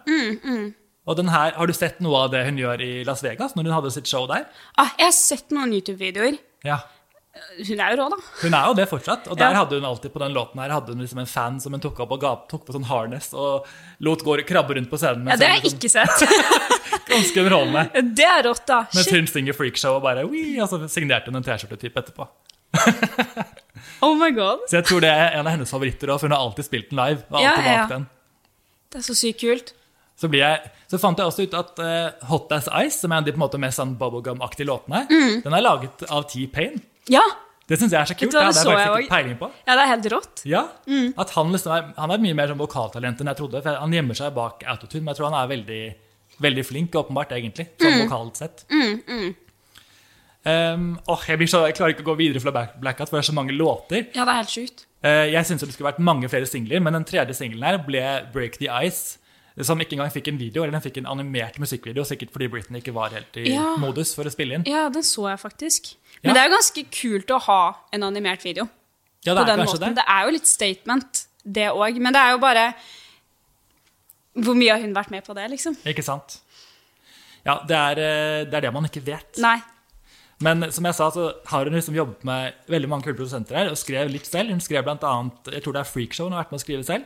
Speaker 1: Og den her, Har du sett noe av det hun gjør i Las Vegas, når hun hadde sitt show der?
Speaker 2: Ah, jeg har sett noen YouTube-videoer.
Speaker 1: Ja,
Speaker 2: Hun er jo rå, da.
Speaker 1: Hun er jo det fortsatt. Og der
Speaker 2: Ja.
Speaker 1: hadde hun alltid på den låten her, hadde hun liksom en fan som hun tok opp og ga, tok på sånn harness og lot gå krabbe rundt på scenen.
Speaker 2: Ja, Det har jeg
Speaker 1: liksom-
Speaker 2: ikke sett.
Speaker 1: Ganske underholdende.
Speaker 2: Det er rått, da.
Speaker 1: Mens hun synger freakshow og bare Wii, og så signerte hun en T-skjorte-type etterpå.
Speaker 2: Oh my god.
Speaker 1: Så jeg tror det er en av hennes favoritter også, for hun har alltid spilt den live. og alltid
Speaker 2: ja, ja.
Speaker 1: den.
Speaker 2: Det er så sykt kult.
Speaker 1: Så, blir jeg, så fant jeg også ut at uh, Hot As Ice, som er en av de på en måte mest sånn bubblegum-aktige låtene,
Speaker 2: Mm.
Speaker 1: den er laget av T-Pain.
Speaker 2: Ja.
Speaker 1: Det syns jeg er så kult.
Speaker 2: Hva,
Speaker 1: Det
Speaker 2: det
Speaker 1: jeg faktisk ikke peiling på.
Speaker 2: ja, det er helt rått.
Speaker 1: Ja,
Speaker 2: Mm.
Speaker 1: at Han liksom er, han er mye mer sånn vokaltalent enn jeg trodde. For Han gjemmer seg bak autotune, men jeg tror han er veldig, veldig flink, åpenbart, egentlig. Sånn
Speaker 2: Mm.
Speaker 1: vokalt sett. Um, åh, jeg, blir så, jeg klarer ikke å gå videre fra Blackout, for det er så mange låter.
Speaker 2: Ja, det er helt sjukt.
Speaker 1: Uh, jeg syns det skulle vært mange flere singler, men den tredje singelen her ble Break the Ice. Som ikke engang fikk en video, eller den fikk en animert musikkvideo. Sikkert fordi Britney ikke var helt i
Speaker 2: Ja.
Speaker 1: modus for å spille inn.
Speaker 2: Ja, den så jeg faktisk.
Speaker 1: Ja.
Speaker 2: Men det er jo ganske kult å ha en animert video.
Speaker 1: Ja, det er
Speaker 2: den
Speaker 1: kanskje
Speaker 2: måten.
Speaker 1: det.
Speaker 2: Det er jo litt statement, det òg. Men det er jo bare Hvor mye har hun vært med på det, liksom?
Speaker 1: Ikke sant? Ja, det er, eh, det er det man ikke vet.
Speaker 2: Nei.
Speaker 1: Men som jeg sa, så har hun liksom jobbet med veldig mange kule produsenter her, og skrev litt selv. Hun skrev blant annet, jeg tror det er Freakshow hun har vært med å skrive selv.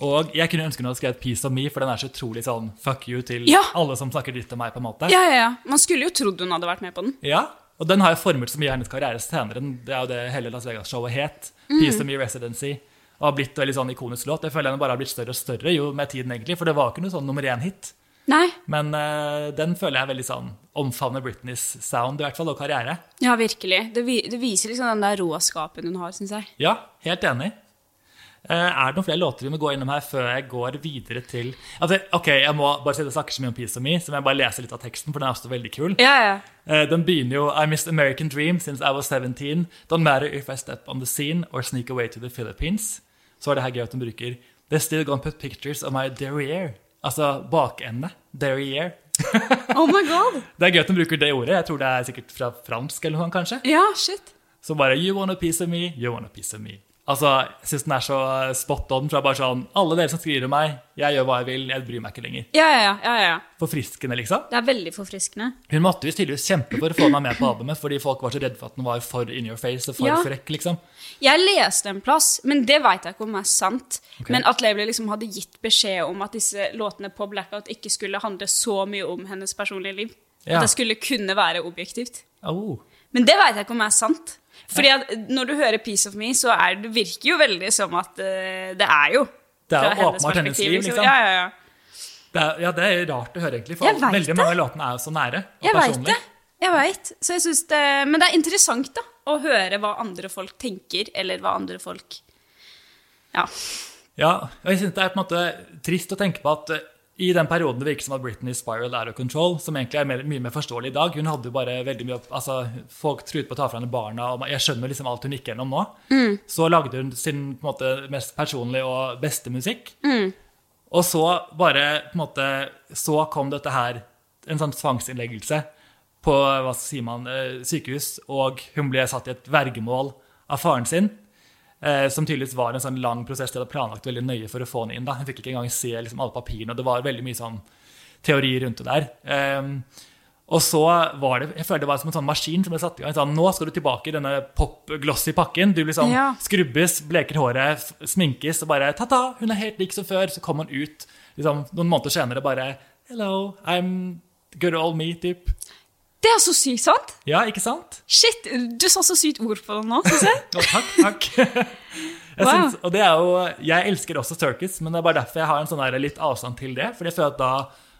Speaker 1: Og jeg kunne ønske hun hadde skrevet 'Peace of Me, for den er så utrolig sånn fuck you til
Speaker 2: Ja.
Speaker 1: alle som snakker dritt om meg, på en måte.
Speaker 2: Ja, ja, ja. Man skulle jo trodd hun hadde vært med på den.
Speaker 1: Ja, og den har jo formet så mye av hennes karriere senere. Det er jo det hele Las Vegas-showet het.
Speaker 2: Mm.
Speaker 1: Of Me Residency. Og har blitt veldig sånn ikonisk låt. Jeg føler den bare har blitt større og større jo med tiden, egentlig. For det var ikke noe sånn nummer én-hit.
Speaker 2: Nei.
Speaker 1: Men uh, den føler jeg veldig sånn omfavner Britneys sound, i hvert fall, og karriere.
Speaker 2: Ja, virkelig. Det, vi, det viser liksom den der råskapen hun har, syns jeg.
Speaker 1: Ja, helt enig. Eh, er det noen flere låter vi må gå innom her før jeg går videre til altså, Ok, jeg må bare si det snakker så mye om Peace of Me, så må jeg bare lese litt av teksten, for den er også veldig kul.
Speaker 2: Ja, ja.
Speaker 1: Eh, Den begynner jo I missed American dream since I was 17. Don't matter if I step on the scene or sneak away to the Philippines. Så er det her gøy at hun bruker They're still gonna put pictures of my derriere. Altså bakende. Derriere.
Speaker 2: Oh my god.
Speaker 1: Det er gøy at hun bruker det ordet. Jeg tror det er sikkert fra fransk eller noe, kanskje.
Speaker 2: Ja, shit.
Speaker 1: Så bare You want a piece of me, you want a piece of me. Altså, Jeg syns den er så spot on fra bare sånn Alle dere som skriver om meg, jeg gjør hva jeg vil, jeg bryr meg ikke lenger.
Speaker 2: Ja, ja, ja, ja.
Speaker 1: Forfriskende, liksom.
Speaker 2: Det er veldig forfriskende.
Speaker 1: Hun måtte jo tydeligvis kjempe for å få meg med på albumet, fordi folk var så redde for at den var for in your face og for
Speaker 2: Ja.
Speaker 1: frekk, liksom.
Speaker 2: Jeg leste en plass, men det veit jeg ikke om er sant.
Speaker 1: okay.
Speaker 2: Men at Label liksom hadde gitt beskjed om at disse låtene på Blackout ikke skulle handle så mye om hennes personlige liv.
Speaker 1: Ja.
Speaker 2: At det skulle kunne være objektivt.
Speaker 1: Oh.
Speaker 2: Men det veit jeg ikke om er sant. Fordi at når du hører 'Piece of Me', så er det virker jo veldig som at uh, det er jo
Speaker 1: Det er jo åpenbart hennes liv, liksom.
Speaker 2: Ja, ja, ja.
Speaker 1: Det er, ja, det er rart å høre, egentlig. For veldig
Speaker 2: det.
Speaker 1: mange av låtene er jo så nære og
Speaker 2: Jeg veit
Speaker 1: personlige.
Speaker 2: det. Jeg vet. Så jeg det. Men det er interessant da, å høre hva andre folk tenker, eller hva andre folk Ja.
Speaker 1: Ja, og jeg synes Det er på en måte trist å tenke på at eh, i den perioden det virker som at Britney spiral out of control, som egentlig er mer, mye mer forståelig i dag Hun hadde jo bare veldig mye altså Folk truet på å ta fra henne barna, og jeg skjønner liksom alt hun gikk gjennom nå. Så lagde hun sin måte, mest personlige og beste musikk. Og så bare måte Så kom dette her, en sånn tvangsinnleggelse på hva sier man, eh, sykehus, og hun ble satt i et vergemål av faren sin. Eh, som tydeligvis var en sånn lang prosess de hadde planlagt veldig nøye for å få den inn. da. Hun fikk ikke engang se liksom, alle papirene, og det var veldig mye sånn teori rundt det der. Ehm, og så var det jeg føler det var som en sånn maskin som ble satt i gang. Sånn, nå skal du tilbake i denne pop-glossy pakken. Du liksom
Speaker 2: Ja.
Speaker 1: skrubbes, bleker håret, sminkes og bare ta-ta, hun er helt lik som før. Så kommer hun ut liksom, noen måneder senere bare Hello, I'm good old me, typ.
Speaker 2: Det er så sykt sant!
Speaker 1: Ja, ikke sant?
Speaker 2: Shit, du sa så sykt ord på det nå, syns jeg.
Speaker 1: Å, takk, takk. Jeg,
Speaker 2: Wow.
Speaker 1: synes, og det er jo, jeg elsker også Circus, men det er bare derfor jeg har en sånn der litt avstand til det. For jeg føler at da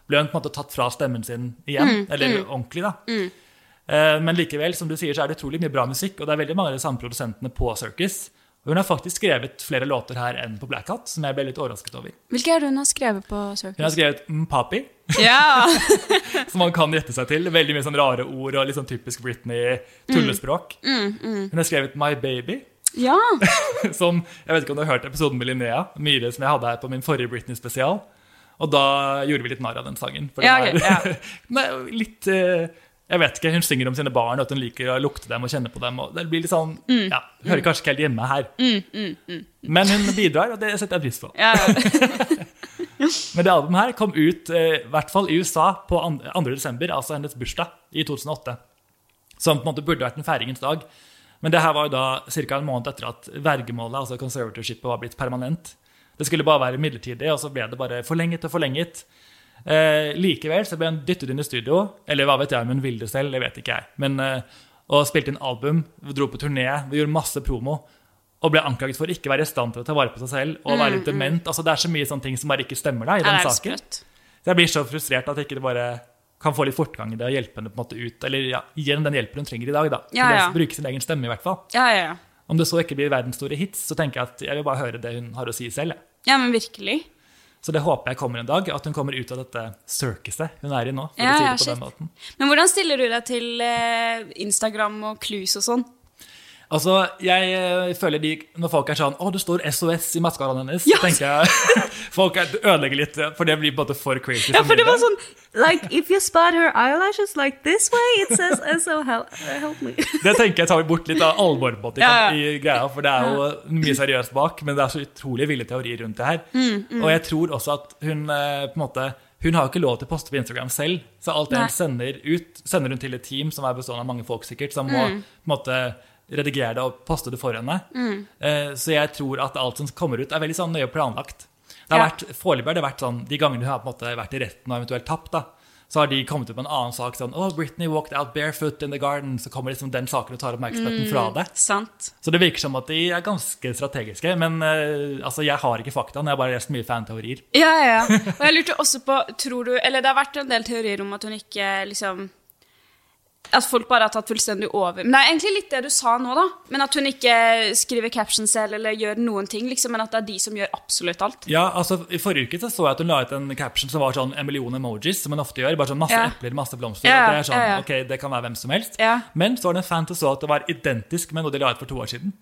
Speaker 1: ble hun på en måte tatt fra stemmen sin igjen. eller ordentlig, da. Mm. Men likevel, som du sier, så er det utrolig mye bra musikk, og det er veldig mange av de samme produsentene på Circus. Og hun har faktisk skrevet flere låter her enn på Black Hat, som jeg ble litt overrasket over.
Speaker 2: Hvilke er det hun har skrevet på Circus?
Speaker 1: Hun har skrevet Mpapi.
Speaker 2: Ja!
Speaker 1: som man kan gjette seg til. Veldig mye sånn rare ord og litt sånn typisk Britney-tullespråk. Hun har skrevet My Baby.
Speaker 2: ja.
Speaker 1: som, Jeg vet ikke om du har hørt episoden med Linnea Myhre som jeg hadde her på min forrige Britney-spesial. Og da gjorde vi litt narr av den sangen. For
Speaker 2: Ja, den
Speaker 1: er-
Speaker 2: ja.
Speaker 1: er jo litt eh, Jeg vet ikke, Hun synger om sine barn, og at hun liker å lukte dem og kjenne på dem. og Det blir litt sånn,
Speaker 2: Mm.
Speaker 1: ja, Hører kanskje ikke helt hjemme her. Men hun bidrar, og det setter jeg pris på.
Speaker 2: ja.
Speaker 1: Men det albumet her kom ut eh, i hvert fall i USA på 2. desember, altså hennes bursdag i 2008. Som på en måte burde vært en feiringens dag. Men det her var jo da ca. en måned etter at vergemålet, altså conservatorshipet, var blitt permanent. Det skulle bare være midlertidig, og så ble det bare forlenget og forlenget. Eh, likevel så ble hun dyttet inn i studio, eller hva vet jeg om hun ville det selv, det vet ikke jeg. Men, eh, og spilte inn album, dro på turné, vi gjorde masse promo. Og ble anklaget for ikke å være i stand til å ta vare på seg selv og være litt dement. Altså Det er så mye sånne ting som bare ikke stemmer da, i den saken. Så jeg blir så frustrert at jeg ikke bare kan få litt fortgang i det og hjelpe henne på en måte ut. Eller ja, gi henne den hjelpen hun trenger i dag. da.
Speaker 2: Ja, ja.
Speaker 1: bruke sin egen stemme, i hvert fall.
Speaker 2: Ja, ja, ja.
Speaker 1: Om det så ikke blir verdensstore hits, så tenker jeg at jeg vil bare høre det hun har å si selv. jeg.
Speaker 2: Ja, men virkelig.
Speaker 1: Så det håper jeg kommer en dag, at hun kommer ut av dette circuset hun er i nå.
Speaker 2: Ja, ja,
Speaker 1: det på den måten.
Speaker 2: Men hvordan stiller du deg til eh, Instagram og clues og sånn?
Speaker 1: Altså, jeg eh, føler de, Når folk er sånn 'Å, det står SOS i maskaraen hennes',
Speaker 2: Ja.
Speaker 1: tenker jeg folk er, ødelegger litt, for det blir på en måte for crazy.
Speaker 2: Ja, for det var sånn
Speaker 3: Like, if you spot her eyelashes like this way, it says SO, help, help me.
Speaker 1: Det tenker jeg tar bort litt av alvoret på
Speaker 2: Ja, ja.
Speaker 1: i greia, for det er jo mye seriøst bak, men det er så utrolig ville teorier rundt det her.
Speaker 2: Mm,
Speaker 1: Og jeg tror også at hun eh, på en måte hun har jo ikke lov til å poste på Instagram selv, så alt det hun sender ut, sender hun til et team som er bestående av mange folk sikkert, som må
Speaker 2: Mm.
Speaker 1: på en måte redigere det og poste det for henne.
Speaker 2: Mm.
Speaker 1: Eh, Så jeg tror at alt som kommer ut, er veldig sånn nøye planlagt. Det har
Speaker 2: Ja.
Speaker 1: vært, Foreløpig har det vært sånn, de gangene hun har på en måte vært i retten og eventuelt tapt, da, så har de kommet ut med en annen sak sånn oh, Britney walked out barefoot in the garden. Så kommer liksom den saken og tar oppmerksomheten fra det.
Speaker 2: Sant.
Speaker 1: Så det virker som at de er ganske strategiske. Men eh, altså, jeg har ikke faktaene, jeg har bare lest mye fanteorier.
Speaker 2: Ja, ja, ja. Og jeg lurte også på, tror du Eller det har vært en del teorier om at hun ikke liksom At folk bare har tatt fullstendig over. Men det er egentlig litt det du sa nå, da. Men at hun ikke skriver caption selv eller gjør noen ting, liksom, men at det er de som gjør absolutt alt.
Speaker 1: Ja, altså I forrige uke så, så jeg at hun la ut en caption som var sånn en million emojis, som hun ofte gjør. Bare sånn masse
Speaker 2: Ja.
Speaker 1: epler, masse blomster.
Speaker 2: Ja,
Speaker 1: det er sånn,
Speaker 2: ja, ja.
Speaker 1: ok, det kan være hvem som helst.
Speaker 2: Ja.
Speaker 1: Men så var det en fan som så at det var identisk med noe de la ut for to år siden.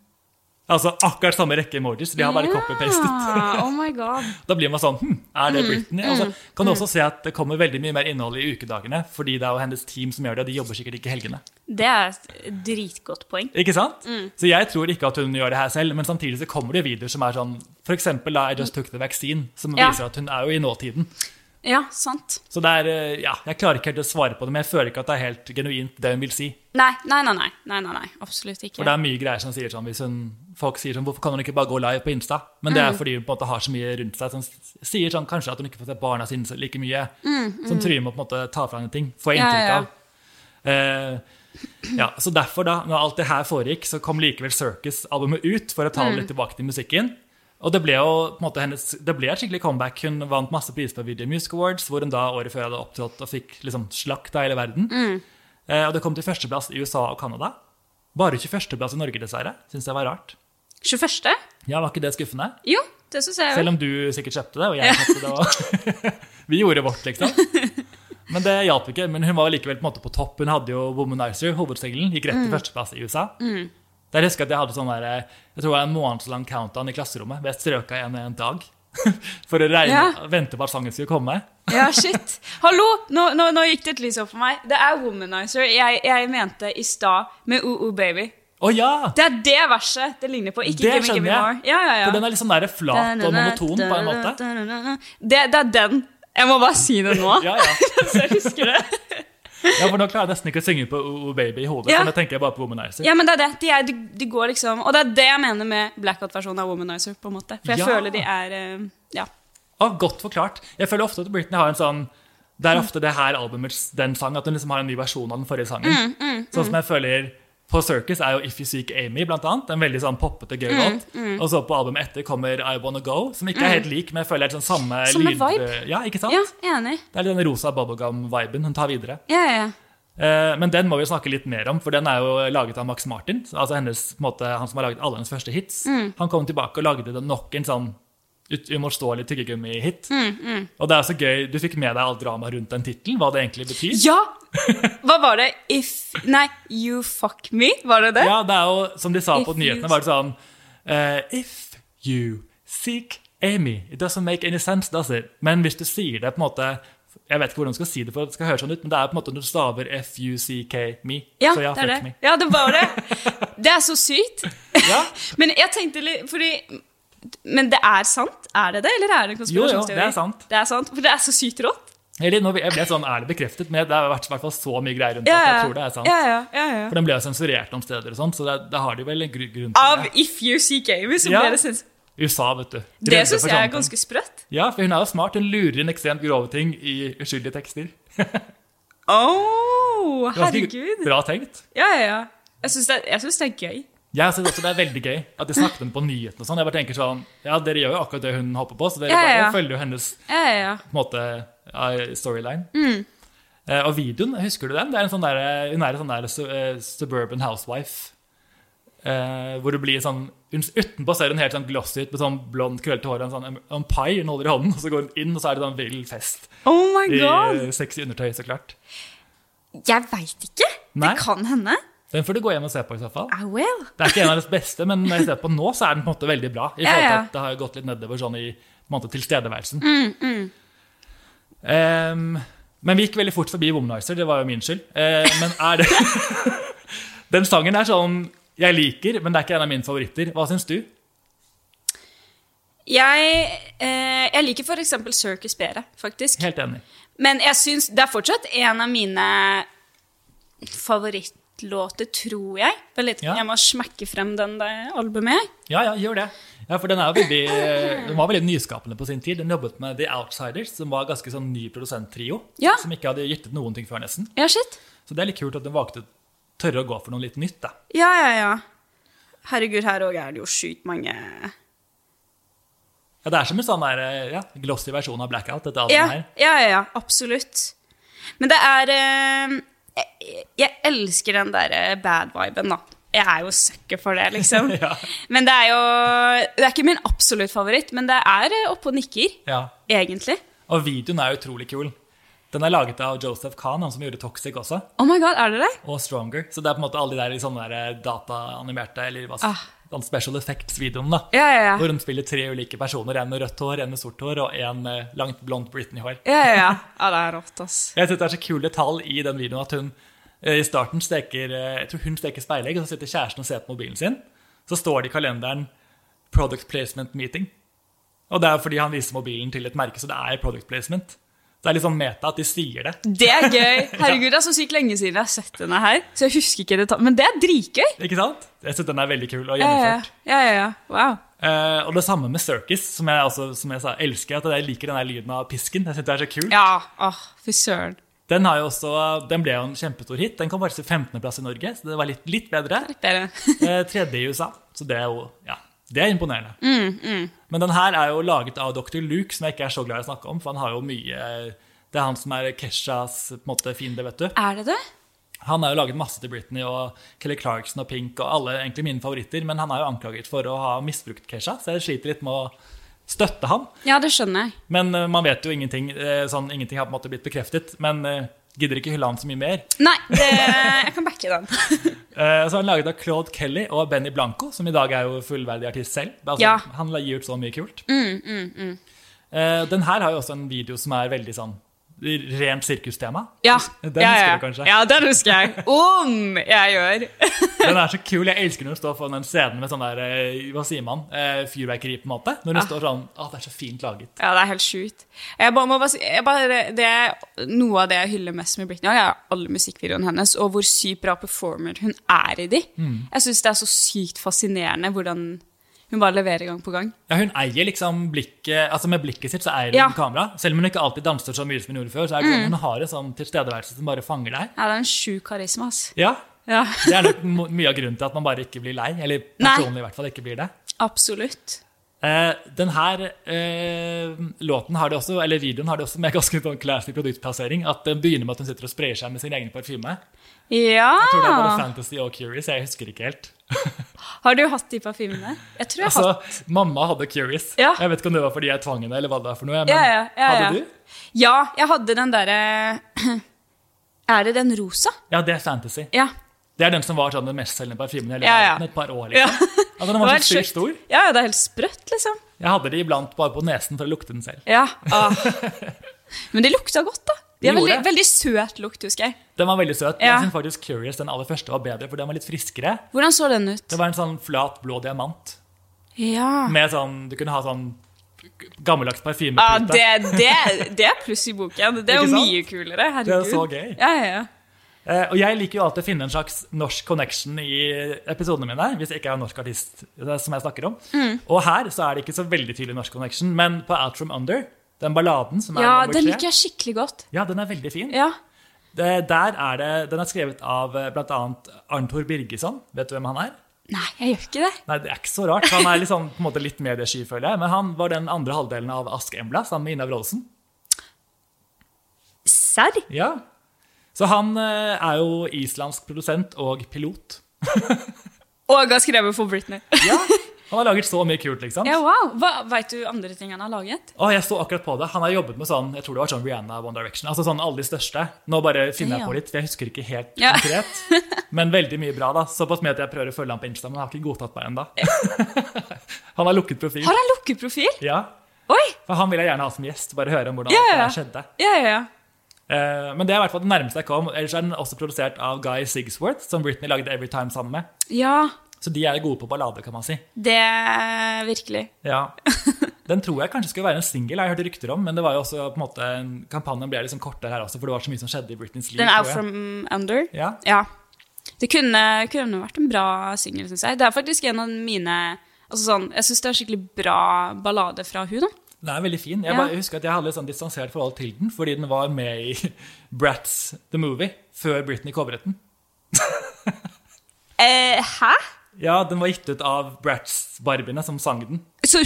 Speaker 1: Altså akkurat samme rekke emojis. De har bare copy-pastet.
Speaker 2: Ja, oh my god.
Speaker 1: Da blir man sånn hm, Er
Speaker 2: Mm,
Speaker 1: det Britney? Og så kan du også se at det kommer veldig mye mer innhold i ukedagene. Fordi det er jo hennes team som gjør det, og de jobber sikkert ikke helgene.
Speaker 2: Det er et dritgodt poeng.
Speaker 1: Ikke sant?
Speaker 2: Mm.
Speaker 1: Så jeg tror ikke at hun gjør det her selv, men samtidig så kommer det videoer som er sånn eksempel da I Just Took The Vaccine, som
Speaker 2: Ja.
Speaker 1: viser at hun er jo i nåtiden.
Speaker 2: Ja, sant.
Speaker 1: Så det er eh, Ja, jeg klarer ikke helt å svare på det, men jeg føler ikke at det er helt genuint det hun vil si.
Speaker 2: Nei, nei, nei. nei, nei, nei. Absolutt ikke.
Speaker 1: For det er mye greier som sier sånn hvis hun, Folk sier sånn Hvorfor kan hun ikke bare gå live på Insta? Men det er
Speaker 2: Mm.
Speaker 1: fordi hun på en måte har så mye rundt seg som sier sånn kanskje at hun ikke får se barna sine like mye. Som truer med å på en måte ta fra henne ting. Får jeg
Speaker 2: Mm, Ja, ja, ja.
Speaker 1: av. Eh, ja, så derfor, da, når alt det her foregikk, så kom likevel Circus-albumet ut for å ta
Speaker 2: Mm.
Speaker 1: det litt tilbake til musikken. Og det ble jo på en måte hennes, det ble et skikkelig comeback. Hun vant masse priser på Video Music Awards, hvor hun da året før hadde opptrådt og fikk liksom slakt av hele verden.
Speaker 2: Mm.
Speaker 1: Eh, og det kom til førsteplass i USA og Canada. Bare 21.-plass i Norge, dessverre. Syns jeg var rart.
Speaker 2: 21.?
Speaker 1: Ja, Var ikke det skuffende?
Speaker 2: Jo, det synes jeg
Speaker 1: Selv om du sikkert kjøpte det, og jeg kjøpte det. Og vi gjorde vårt, liksom. Men det hjalp ikke. Men hun var likevel på på topp. Hun hadde jo Womanizer, hovedsingelen, gikk rett til førsteplass i USA. Der husker at jeg hadde sånn der, jeg tror det var en månedslang countdown i klasserommet. Ved Jeg strøka igjen en dag for å regne,
Speaker 2: Ja.
Speaker 1: vente på at sangen skulle komme.
Speaker 2: Ja, shit. Hallo! Nå, nå, nå gikk det et lys opp for meg. Det er Womanizer jeg, jeg mente i stad med OO Baby.
Speaker 1: Å ja!
Speaker 2: Det er det verset det ligner på. Ikke
Speaker 1: Det skjønner jeg.
Speaker 2: Ja, ja, ja.
Speaker 1: For den er litt sånn der flat og monoton på en måte.
Speaker 2: Det, det er den. Jeg må bare si det nå.
Speaker 1: Ja, ja.
Speaker 2: Så jeg husker det.
Speaker 1: Ja, for nå klarer jeg nesten ikke å synge på Oh Baby i hodet.
Speaker 2: Ja.
Speaker 1: For nå tenker jeg bare på Womanizer.
Speaker 2: Ja, men det er det. De, er, de, de går liksom Og det er det jeg mener med blackout-versjonen av Womanizer. på en måte For jeg
Speaker 1: Ja.
Speaker 2: føler de er eh, Ja.
Speaker 1: Og godt forklart. Jeg føler ofte at Britney har en sånn Det er ofte det her albumets den sang, at hun liksom har en ny versjon av den forrige sangen.
Speaker 2: Mm,
Speaker 1: sånn som jeg føler på Circus er jo If You Seek Amy, blant annet. En veldig sånn poppete, gøy
Speaker 2: Mm,
Speaker 1: mm. Og så på albumet etter kommer I Wanna Go, som ikke er helt lik, men jeg føler det er sånn samme,
Speaker 2: Samme
Speaker 1: lyd-
Speaker 2: vibe.
Speaker 1: Ja, ikke sant?
Speaker 2: ja, enig.
Speaker 1: Det er den rosa bubblegum-viben hun tar videre.
Speaker 2: Ja, ja, ja.
Speaker 1: Eh, Men den må vi snakke litt mer om, for den er jo laget av Max Martin. Altså hennes, på en måte, han som har laget alle hennes første hits.
Speaker 2: Mm.
Speaker 1: Han kom tilbake og lagde den nok en sånn uimotståelig tyggegummi-hit.
Speaker 2: Mm,
Speaker 1: Og det er så gøy, Du fikk med deg alt dramaet rundt den tittelen, hva det egentlig betyr.
Speaker 2: Ja! Hva var det? If Nei, You Fuck Me? Var det det?
Speaker 1: Ja, det er jo, som de sa
Speaker 2: If
Speaker 1: på nyhetene, var det sånn uh, If you seek Amy It doesn't make any sense, does it? Men hvis du sier det på en måte Jeg vet ikke hvordan du skal si det for at det skal høres sånn ut, men det er på en måte når du staver F-U-C-K-me.
Speaker 2: Ja,
Speaker 1: så ja,
Speaker 2: det er det.
Speaker 1: me.
Speaker 2: Ja, det var det. Det er så sykt.
Speaker 1: Ja.
Speaker 2: Men jeg tenkte litt Fordi Men det er sant? Er det det, eller er det en konspirasjonsteori?
Speaker 1: Jo, jo, det er sant.
Speaker 2: Det er sant, For det er så sykt rått.
Speaker 1: Eller, jeg ble sånn, Er det bekreftet? Men det har vært hvert fall så mye greier rundt
Speaker 2: Ja,
Speaker 1: at jeg tror det er sant.
Speaker 2: Ja, ja, ja, ja.
Speaker 1: For den ble jo sensurert noen steder, og sånt, så det, det har de vel en grunn til.
Speaker 2: Av. If You See Amy, som
Speaker 1: Ja.
Speaker 2: ble det.
Speaker 1: USA, vet du.
Speaker 2: Det syns jeg er ganske sprøtt.
Speaker 1: Ja, for hun er jo smart. Hun lurer inn ekstremt grove ting i uskyldige tekster. Ganske
Speaker 2: herregud.
Speaker 1: Bra tenkt.
Speaker 2: Ja, ja, ja. Jeg syns det, det er gøy.
Speaker 1: Jeg synes også det er veldig gøy at de snakker om på nyhetene. og sånn. Jeg bare tenker sånn, ja, Dere gjør jo akkurat det hun hopper på, så dere
Speaker 2: Ja, ja,
Speaker 1: følger jo hennes
Speaker 2: Ja, ja, ja.
Speaker 1: på en måte, storyline.
Speaker 2: Mm.
Speaker 1: Eh, og videoen, husker du den? Det er en sånn der, hun er en sånn der eh, suburban housewife. Uh, hvor det blir sånn Utenpå ser hun helt sånn glossy ut med sånn blond, krøllete hår og en sånn en pai hun holder i hånden. Og så går hun inn, og så er det sånn vill fest.
Speaker 2: Oh my
Speaker 1: I
Speaker 2: god.
Speaker 1: eh, sexy undertøy, så klart.
Speaker 2: Jeg veit ikke.
Speaker 1: Nei.
Speaker 2: Det kan hende.
Speaker 1: Den får du gå hjem og se på, i så fall.
Speaker 2: I will.
Speaker 1: Det er ikke en av deres beste, men når jeg ser på nå, så er den på en måte veldig bra. I forhold til at Det har gått litt nedover sånn i måte, tilstedeværelsen.
Speaker 2: Mm,
Speaker 1: Ehm, men vi gikk veldig fort forbi Womanizer, det var jo min skyld. Uh, men er det Den sangen er sånn jeg liker, men det er ikke en av mine favoritter. Hva syns du?
Speaker 2: Jeg, eh, jeg liker eksempel Circus bedre, faktisk.
Speaker 1: Helt enig.
Speaker 2: Men jeg syns det er fortsatt en av mine favorittlåter, tror jeg. Litt,
Speaker 1: Ja.
Speaker 2: Jeg må smekke frem den albumet.
Speaker 1: Ja, ja, gjør det. Ja, for den, veldig, den var veldig nyskapende på sin tid. Den jobbet med The Outsiders, som var ganske sånn ny produsenttrio.
Speaker 2: Ja.
Speaker 1: Som ikke hadde gitt ut noen ting før, nesten.
Speaker 2: Ja, shit.
Speaker 1: Så det er litt kult at den valgte å tørre å gå for noe litt nytt. da.
Speaker 2: Ja, ja, ja. Herregud, her òg er det jo sjukt mange
Speaker 1: Ja, Det er som en sånn der, ja, glossy versjon av Blackout, dette albumet
Speaker 2: Ja,
Speaker 1: her.
Speaker 2: ja, ja, ja absolutt. Men det er eh, jeg, jeg elsker den derre bad viben, da. Jeg er jo sucker for det, liksom.
Speaker 1: Ja.
Speaker 2: Men det er jo Det er ikke min absolutt favoritt, men det er eh, oppe og nikker,
Speaker 1: Ja.
Speaker 2: egentlig.
Speaker 1: Og videoen er utrolig kul. Den er laget av Joseph Kahn, han som gjorde Toxic også,
Speaker 2: Oh my god, er det det?
Speaker 1: og Stronger. Så det er på en måte alle de der sånne der dataanimerte eller hva
Speaker 2: Ah,
Speaker 1: special effects-videoen. da.
Speaker 2: Ja, ja, ja.
Speaker 1: Hvor hun spiller tre ulike personer. En med rødt hår, en med sort hår og en med langt, blondt Britney-hår.
Speaker 2: Ja, ja, ja. ja det er rått, ass.
Speaker 1: Jeg synes Det er så kul detalj i den videoen at hun eh, i starten steker eh, jeg tror hun steker speilegg, og så sitter kjæresten og ser på mobilen sin. Så står det i kalenderen 'Product Placement Meeting'. Og det er fordi han viser mobilen til et merke, så det er product placement. Det er litt sånn meta at de sier det.
Speaker 2: Det er gøy. Herregud, det er så sykt lenge siden jeg har sett denne her. Så jeg husker ikke det. Men det er dritgøy.
Speaker 1: Ikke sant? Jeg synes den er veldig kul og gjennomført.
Speaker 2: ja. ja, ja. Wow.
Speaker 1: Uh, og det samme med Circus, som jeg, også, som jeg sa, elsker. At jeg liker den der lyden av pisken. Jeg synes det er så kult.
Speaker 2: Ja, åh, fy søren.
Speaker 1: Den, har jo også, den ble jo en kjempestor hit. Den kom bare til 15.-plass i Norge, så det var litt, litt bedre.
Speaker 2: Litt bedre.
Speaker 1: uh, tredje i USA, så det er jo ja, det er imponerende.
Speaker 2: Mm,
Speaker 1: Men den her er jo laget av Dr. Luke, som jeg ikke er så glad i å snakke om. For han har jo mye Det er han som er Keshas på en måte, fiende, vet du.
Speaker 2: Er det det?
Speaker 1: Han har jo laget masse til Britney og Kelly Clarkson og Pink og alle egentlig mine favoritter, men han er jo anklaget for å ha misbrukt Kesha, så jeg sliter litt med å støtte ham.
Speaker 2: Ja, det skjønner jeg.
Speaker 1: Men uh, man vet jo ingenting. Uh, Sånn, ingenting har på en måte blitt bekreftet. Men eh, gidder ikke hylle han så mye mer.
Speaker 2: Nei, det, jeg kan backe den.
Speaker 1: Eh, Så er han laget av Claude Kelly og Benny Blanco, som i dag er jo fullverdig artist selv. Altså,
Speaker 2: Ja.
Speaker 1: Han gir ut så mye kult. Eh, Den her har jo også en video som er veldig sånn rent sirkustema.
Speaker 2: Ja,
Speaker 1: Den
Speaker 2: ja,
Speaker 1: husker du kanskje?
Speaker 2: Ja, den husker jeg. Om jeg gjør.
Speaker 1: Den er så kul. Jeg elsker når hun står foran den scenen med sånn der eh, Hva sier man? Eh, Fyrverkeri, på en måte. Når hun
Speaker 2: Ja.
Speaker 1: står sånn Å, det er så fint laget.
Speaker 2: Ja, det er helt sjukt. Jeg bare må bare si, det er Noe av det jeg hyller mest med Britney, er alle musikkvideoene hennes, og hvor sykt bra performer hun er i de.
Speaker 1: Mm.
Speaker 2: Jeg syns det er så sykt fascinerende hvordan hun bare leverer gang på gang.
Speaker 1: Ja, Hun eier liksom blikket Altså Med blikket sitt så eier hun
Speaker 2: Ja. Mm.
Speaker 1: kamera. Selv om hun ikke alltid danser så mye som hun gjorde før, så er det sånn, hun har en sånn tilstedeværelse som bare fanger deg.
Speaker 2: Ja, det er en sjuk karisma, ass.
Speaker 1: Ja,
Speaker 2: Ja,
Speaker 1: Det er nok mye av grunnen til at man bare ikke blir lei. Eller
Speaker 2: Nei.
Speaker 1: personlig i hvert fall ikke blir det.
Speaker 2: absolutt.
Speaker 1: Eh, den her eh, låten har det også, eller videoen har det også med ganske sånn classy produktplassering. At den begynner med at hun sitter og sprayer seg med sin egen parfyme.
Speaker 2: Ja!
Speaker 1: Jeg tror det er både Fantasy og Curious. Jeg husker ikke helt.
Speaker 2: Har du hatt de parfymene? Jeg tror jeg altså, hatt
Speaker 1: Mamma hadde Curious.
Speaker 2: Ja.
Speaker 1: Jeg vet ikke om det var fordi jeg tvang henne, eller hva det er for noe. Men
Speaker 2: Ja, ja, ja, ja.
Speaker 1: hadde du?
Speaker 2: Ja, jeg hadde den derre Er det den rosa?
Speaker 1: Ja, det er Fantasy.
Speaker 2: Ja.
Speaker 1: Det er den som var sånn den mestselgende parfymen i
Speaker 2: Ja, ja.
Speaker 1: et par år.
Speaker 2: Ja.
Speaker 1: liksom. Altså, den
Speaker 2: Det
Speaker 1: var
Speaker 2: helt
Speaker 1: så sykt stor.
Speaker 2: Ja, ja, det er helt sprøtt, liksom.
Speaker 1: Jeg hadde de iblant bare på nesen for å lukte den selv.
Speaker 2: Ja. Ah. Men de lukta godt, da. De
Speaker 1: De
Speaker 2: veldig, veldig søt lukt, husker jeg.
Speaker 1: Den var veldig søt.
Speaker 2: Ja.
Speaker 1: Jeg synes faktisk Curious, den aller første, var bedre, for den var litt friskere.
Speaker 2: Hvordan så den ut?
Speaker 1: Det var en sånn flat, blå diamant.
Speaker 2: Ja.
Speaker 1: Med sånn, Du kunne ha sånn gammeldags parfyme Ja,
Speaker 2: det, det, det er pluss i boken. Det er jo mye kulere. Herregud.
Speaker 1: Det er så gøy.
Speaker 2: Ja, ja, ja.
Speaker 1: Uh, og jeg liker jo alltid å finne en slags norsk connection i episodene mine, hvis jeg ikke er en norsk artist eh, som jeg snakker om.
Speaker 2: Mm.
Speaker 1: Og her så er det ikke så veldig tydelig norsk connection, men på Out From Under, den balladen som er
Speaker 2: ja,
Speaker 1: nummer
Speaker 2: den liker jeg skikkelig godt.
Speaker 1: ja, den er veldig fin.
Speaker 2: Ja.
Speaker 1: Det, der er det, den er skrevet av bl.a. blant annet Arntor Birgesson. Vet du hvem han er?
Speaker 2: Nei, jeg gjør ikke det.
Speaker 1: Nei, det er ikke så rart. Han er liksom, på en måte litt mediesky, føler jeg. Men han var den andre halvdelen av Aske Embla sammen med Ina Wroldsen.
Speaker 2: Serr?
Speaker 1: Ja. Så han eh, er jo islandsk produsent og pilot.
Speaker 2: Og har skrevet for Britney.
Speaker 1: Ja, Han har laget så mye kult, liksom.
Speaker 2: Ja, wow. Hva, Veit du andre ting han har laget?
Speaker 1: Å, jeg så akkurat på det. Han har jobbet med sånn jeg tror det var sånn Rihanna One Direction. Altså sånn alle de største. Nå bare finner jeg på litt, for jeg husker ikke helt
Speaker 2: Ja.
Speaker 1: konkret. Men veldig mye bra, da. Såpass mye at jeg prøver å følge ham på Insta, men han har ikke godtatt meg ennå. han har lukket profil.
Speaker 2: Har han lukket profil?
Speaker 1: Ja.
Speaker 2: Oi!
Speaker 1: For han vil jeg gjerne ha som gjest. Bare høre om hvordan
Speaker 2: ja.
Speaker 1: her skjedde.
Speaker 2: Ja, ja, ja.
Speaker 1: Eh, men det er i hvert fall det nærmeste jeg kom. Ellers er den også produsert av Guy Sigsworth, som Britney lagde Every Time sammen med.
Speaker 2: Ja,
Speaker 1: Så de er gode på ballade, kan man si.
Speaker 2: det er virkelig.
Speaker 1: Ja. Den tror jeg kanskje skulle være en singel, jeg hørt rykter om. Men det var jo også på en måte kampanjen ble liksom kortere her også, for det var så mye som skjedde i Britneys liv.
Speaker 2: Den er from under.
Speaker 1: Ja.
Speaker 2: Ja. Det kunne, kunne vært en bra singel, syns jeg. Det er faktisk en av mine altså sånn, Jeg syns det er skikkelig bra ballade fra hun da.
Speaker 1: Den er veldig fin. Jeg,
Speaker 2: Ja.
Speaker 1: bare, husker at jeg hadde litt sånn distansert forhold til den, fordi den var med i Brats The Movie før Britney covret den.
Speaker 2: Eh, hæ?
Speaker 1: Ja, den var gitt ut av Bratz-barbiene som sang den.
Speaker 2: Så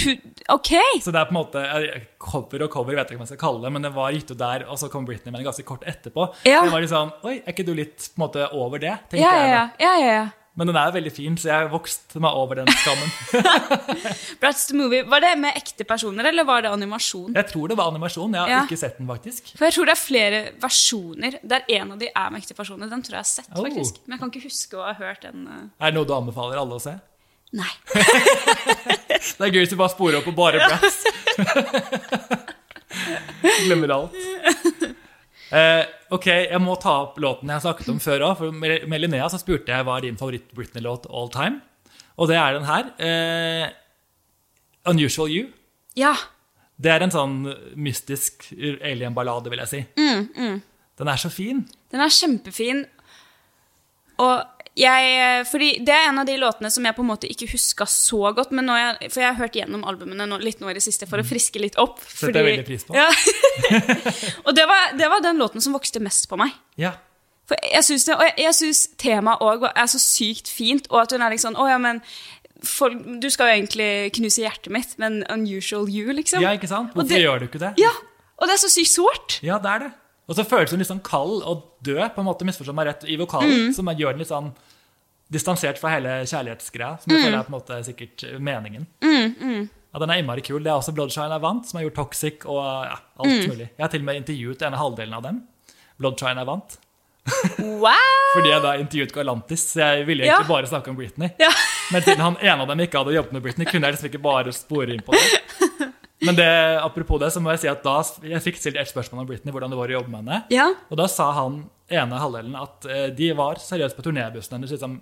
Speaker 2: OK!
Speaker 1: Så det er på en måte eh, cover og cover, vet jeg ikke hva jeg skal kalle det, men den var gitt ut der, og så kom Britney med den ganske kort etterpå.
Speaker 2: Ja.
Speaker 1: Det var sånn Oi, er ikke du litt på en måte over det? tenkte
Speaker 2: Ja,
Speaker 1: jeg
Speaker 2: ja,
Speaker 1: da.
Speaker 2: ja. ja, ja.
Speaker 1: Men den er veldig fin, så jeg vokste meg over den skammen.
Speaker 2: Bratz the Movie. Var det med ekte personer, eller var det animasjon?
Speaker 1: Jeg tror det var animasjon. Jeg har
Speaker 2: Ja.
Speaker 1: ikke sett den, faktisk.
Speaker 2: For jeg tror det er flere versjoner der en av de er med ekte personer. Den tror jeg har sett,
Speaker 1: Oh.
Speaker 2: faktisk. Men jeg kan ikke huske å ha hørt den. eh.
Speaker 1: Er det noe du anbefaler alle å se?
Speaker 2: Nei.
Speaker 1: Det er gøy hvis du bare sporer opp og bare Bratz. Glemmer alt. Eh, ok, jeg må ta opp låten jeg snakket om før òg. Med Linnea så spurte jeg hva er din favoritt-Britney-låt all time. Og det er den her. Eh, 'Unusual You'.
Speaker 2: Ja.
Speaker 1: Det er en sånn mystisk alien-ballade, vil jeg si. Den er så fin.
Speaker 2: Den er kjempefin. Og jeg Fordi det er en av de låtene som jeg på en måte ikke huska så godt. Men jeg, for jeg har hørt gjennom albumene nå, litt nå i det siste for å friske litt opp.
Speaker 1: Fordi, det er veldig pris på.
Speaker 2: Ja. og det var, det var den låten som vokste mest på meg.
Speaker 1: Ja.
Speaker 2: For jeg syns det, og jeg, jeg synes temaet òg er så sykt fint, og at hun er liksom Å ja, men folk, du skal jo egentlig knuse hjertet mitt, men unusual you, liksom.
Speaker 1: ja, ikke sant? Hvorfor
Speaker 2: det-
Speaker 1: gjør du ikke det?
Speaker 2: Ja, og det er så sykt sårt.
Speaker 1: Ja, det er det. Og så føles hun litt sånn kald og død, på en måte misforstå meg rett, i vokalen, som gjør den litt sånn distansert fra hele kjærlighetsgreia, som jeg føler er på en måte sikkert meningen. Ja, Den er innmari kul. Det er også Bloodshine er vant, som har gjort Toxic og ja, alt mulig. Jeg har til og med intervjuet ene halvdelen av dem. Bloodshine er vant.
Speaker 2: Wow!
Speaker 1: Fordi jeg da intervjuet Galantis, så jeg ville
Speaker 2: Ja.
Speaker 1: egentlig bare snakke om Britney.
Speaker 2: Ja.
Speaker 1: Men siden han ene av dem ikke hadde jobbet med Britney, kunne jeg liksom ikke bare spore inn på det. Men det, apropos det, så må jeg si at da jeg fikk stilt et spørsmål om Britney, hvordan det var å jobbe med henne.
Speaker 2: Ja.
Speaker 1: Og da sa han ene halvdelen at eh, de var seriøst på turnébussen hennes. Liksom,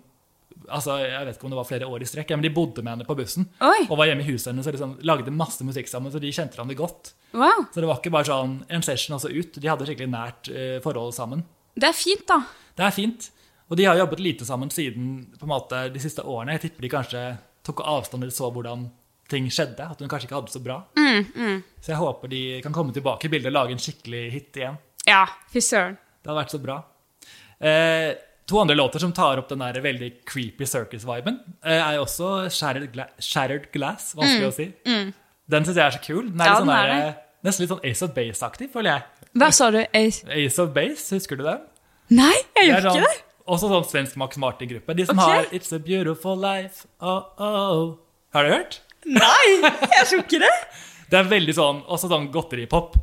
Speaker 1: altså, jeg vet ikke om det var flere år i strekk, men de bodde med henne på bussen.
Speaker 2: Oi.
Speaker 1: Og var hjemme i huset hennes og liksom, lagde masse musikk sammen, så de kjente hverandre godt.
Speaker 2: Wow.
Speaker 1: Så det var ikke bare sånn en session og så ut. De hadde skikkelig nært eh, forhold sammen.
Speaker 2: Det er fint, da.
Speaker 1: Det er fint. Og de har jobbet lite sammen siden på en måte, de siste årene. Jeg tipper de kanskje tok avstand eller så hvordan ting skjedde. At hun kanskje ikke hadde det så bra. Så jeg håper de kan komme tilbake i bildet og lage en skikkelig hit igjen.
Speaker 2: Ja, fy søren.
Speaker 1: Det hadde vært så bra. Eh, to andre låter som tar opp den der veldig creepy circus-viben, eh, er jo også Shattered, Gla Shattered Glass. Vanskelig å si. Den syns jeg er så kul. Den er,
Speaker 2: Ja,
Speaker 1: litt sånn
Speaker 2: den er
Speaker 1: der, nesten litt sånn Ace of Base-aktig, føler jeg.
Speaker 2: Hva sa du? Ace?
Speaker 1: Ace of Base, husker du det?
Speaker 2: Nei, jeg gjorde ikke
Speaker 1: sånn,
Speaker 2: det.
Speaker 1: også sånn svensk Max Martin-gruppe. De som
Speaker 2: okay.
Speaker 1: har It's a Beautiful Life. Oh, oh. Har du hørt?
Speaker 2: Nei, jeg tror ikke det.
Speaker 1: Det er veldig sånn, også sånn godteripop.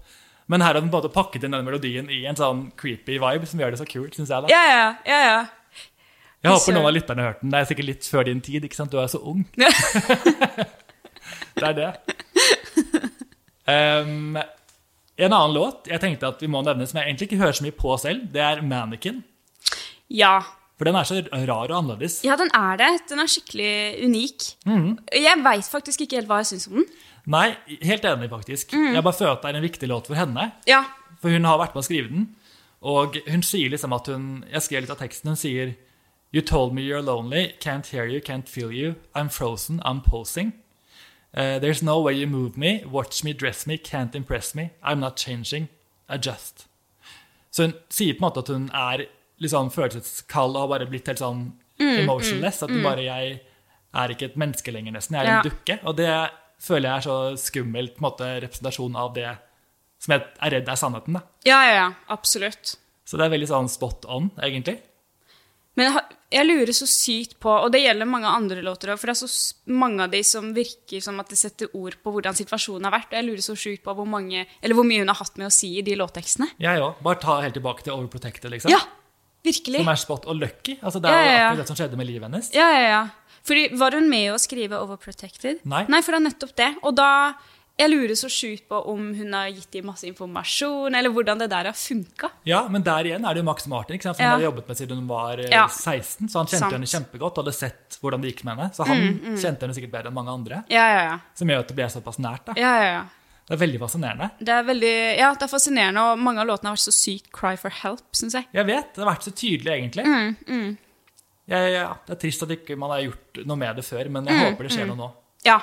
Speaker 1: Men her har den både pakket inn den melodien i en sånn creepy vibe som gjør det så kult, syns jeg. da.
Speaker 2: Ja, ja, ja. ja.
Speaker 1: Jeg håper noen av lytterne har hørt den. Det er sikkert litt før din tid, ikke sant? Du er så ung.
Speaker 2: Ja.
Speaker 1: Det er det. Um, en annen låt jeg tenkte at vi må nevne, som jeg egentlig ikke hører så mye på selv, det er Mannequin.
Speaker 2: ja.
Speaker 1: For den er så rar og annerledes.
Speaker 2: Ja, den er det. Den er skikkelig unik. Jeg veit faktisk ikke helt hva jeg syns om den.
Speaker 1: Nei, helt enig, faktisk. Jeg bare føler at det er en viktig låt for henne.
Speaker 2: Ja.
Speaker 1: For hun har vært med å skrive den. Og hun sier liksom at hun Jeg skrev litt av teksten. Hun sier You told me you're lonely. Can't hear you, can't feel you. I'm frozen, I'm posing. Uh, there's no way you move me. Watch me, dress me, can't impress me. I'm not changing. Adjust. Så hun sier på en måte at hun er litt sånn følelseskald og har bare blitt helt sånn emotionless. At hun bare Jeg er ikke et menneske lenger, nesten. Jeg er
Speaker 2: Ja.
Speaker 1: en dukke. Og det føler jeg er så skummelt på en måte, representasjon av det som jeg er redd er sannheten. da.
Speaker 2: Ja, ja, ja. Absolutt.
Speaker 1: Så det er veldig sånn spot on, egentlig.
Speaker 2: Men jeg lurer så sykt på, og det gjelder mange andre låter òg, for det er så mange av de som virker som at det setter ord på hvordan situasjonen har vært. Og jeg lurer så sjukt på hvor, mange, eller hvor mye hun har hatt med å si i de låttekstene.
Speaker 1: Jeg òg. Bare ta helt tilbake til Overprotected, liksom.
Speaker 2: Ja, virkelig.
Speaker 1: Som er spot og lucky. Altså, det er
Speaker 2: Ja, ja, ja.
Speaker 1: det som skjedde med livet hennes.
Speaker 2: Ja, ja, ja. Fordi, var hun med å skrive Overprotected?
Speaker 1: Nei.
Speaker 2: Nei, for det er nettopp det. Og da Jeg lurer så sjukt på om hun har gitt dem masse informasjon, eller hvordan det der har funka.
Speaker 1: Ja, men der igjen er det jo Max Martin, som
Speaker 2: Ja.
Speaker 1: har jobbet med siden hun var eh,
Speaker 2: Ja.
Speaker 1: 16. Så han kjente
Speaker 2: Sant.
Speaker 1: henne kjempegodt og hadde sett hvordan det gikk med henne. Så han kjente henne sikkert bedre enn mange andre.
Speaker 2: Ja, ja, ja.
Speaker 1: Som gjør at det ble såpass nært. da.
Speaker 2: ja, ja, ja.
Speaker 1: Det er veldig fascinerende.
Speaker 2: Det er veldig, ja, det er fascinerende, og mange av låtene har vært så sykt cry for help, syns jeg.
Speaker 1: Jeg vet, det har vært så tydelig, egentlig.
Speaker 2: Mm,
Speaker 1: Jeg, ja, det er trist at ikke man har gjort noe med det før, men jeg
Speaker 2: Mm,
Speaker 1: håper det skjer noe nå.
Speaker 2: Ja.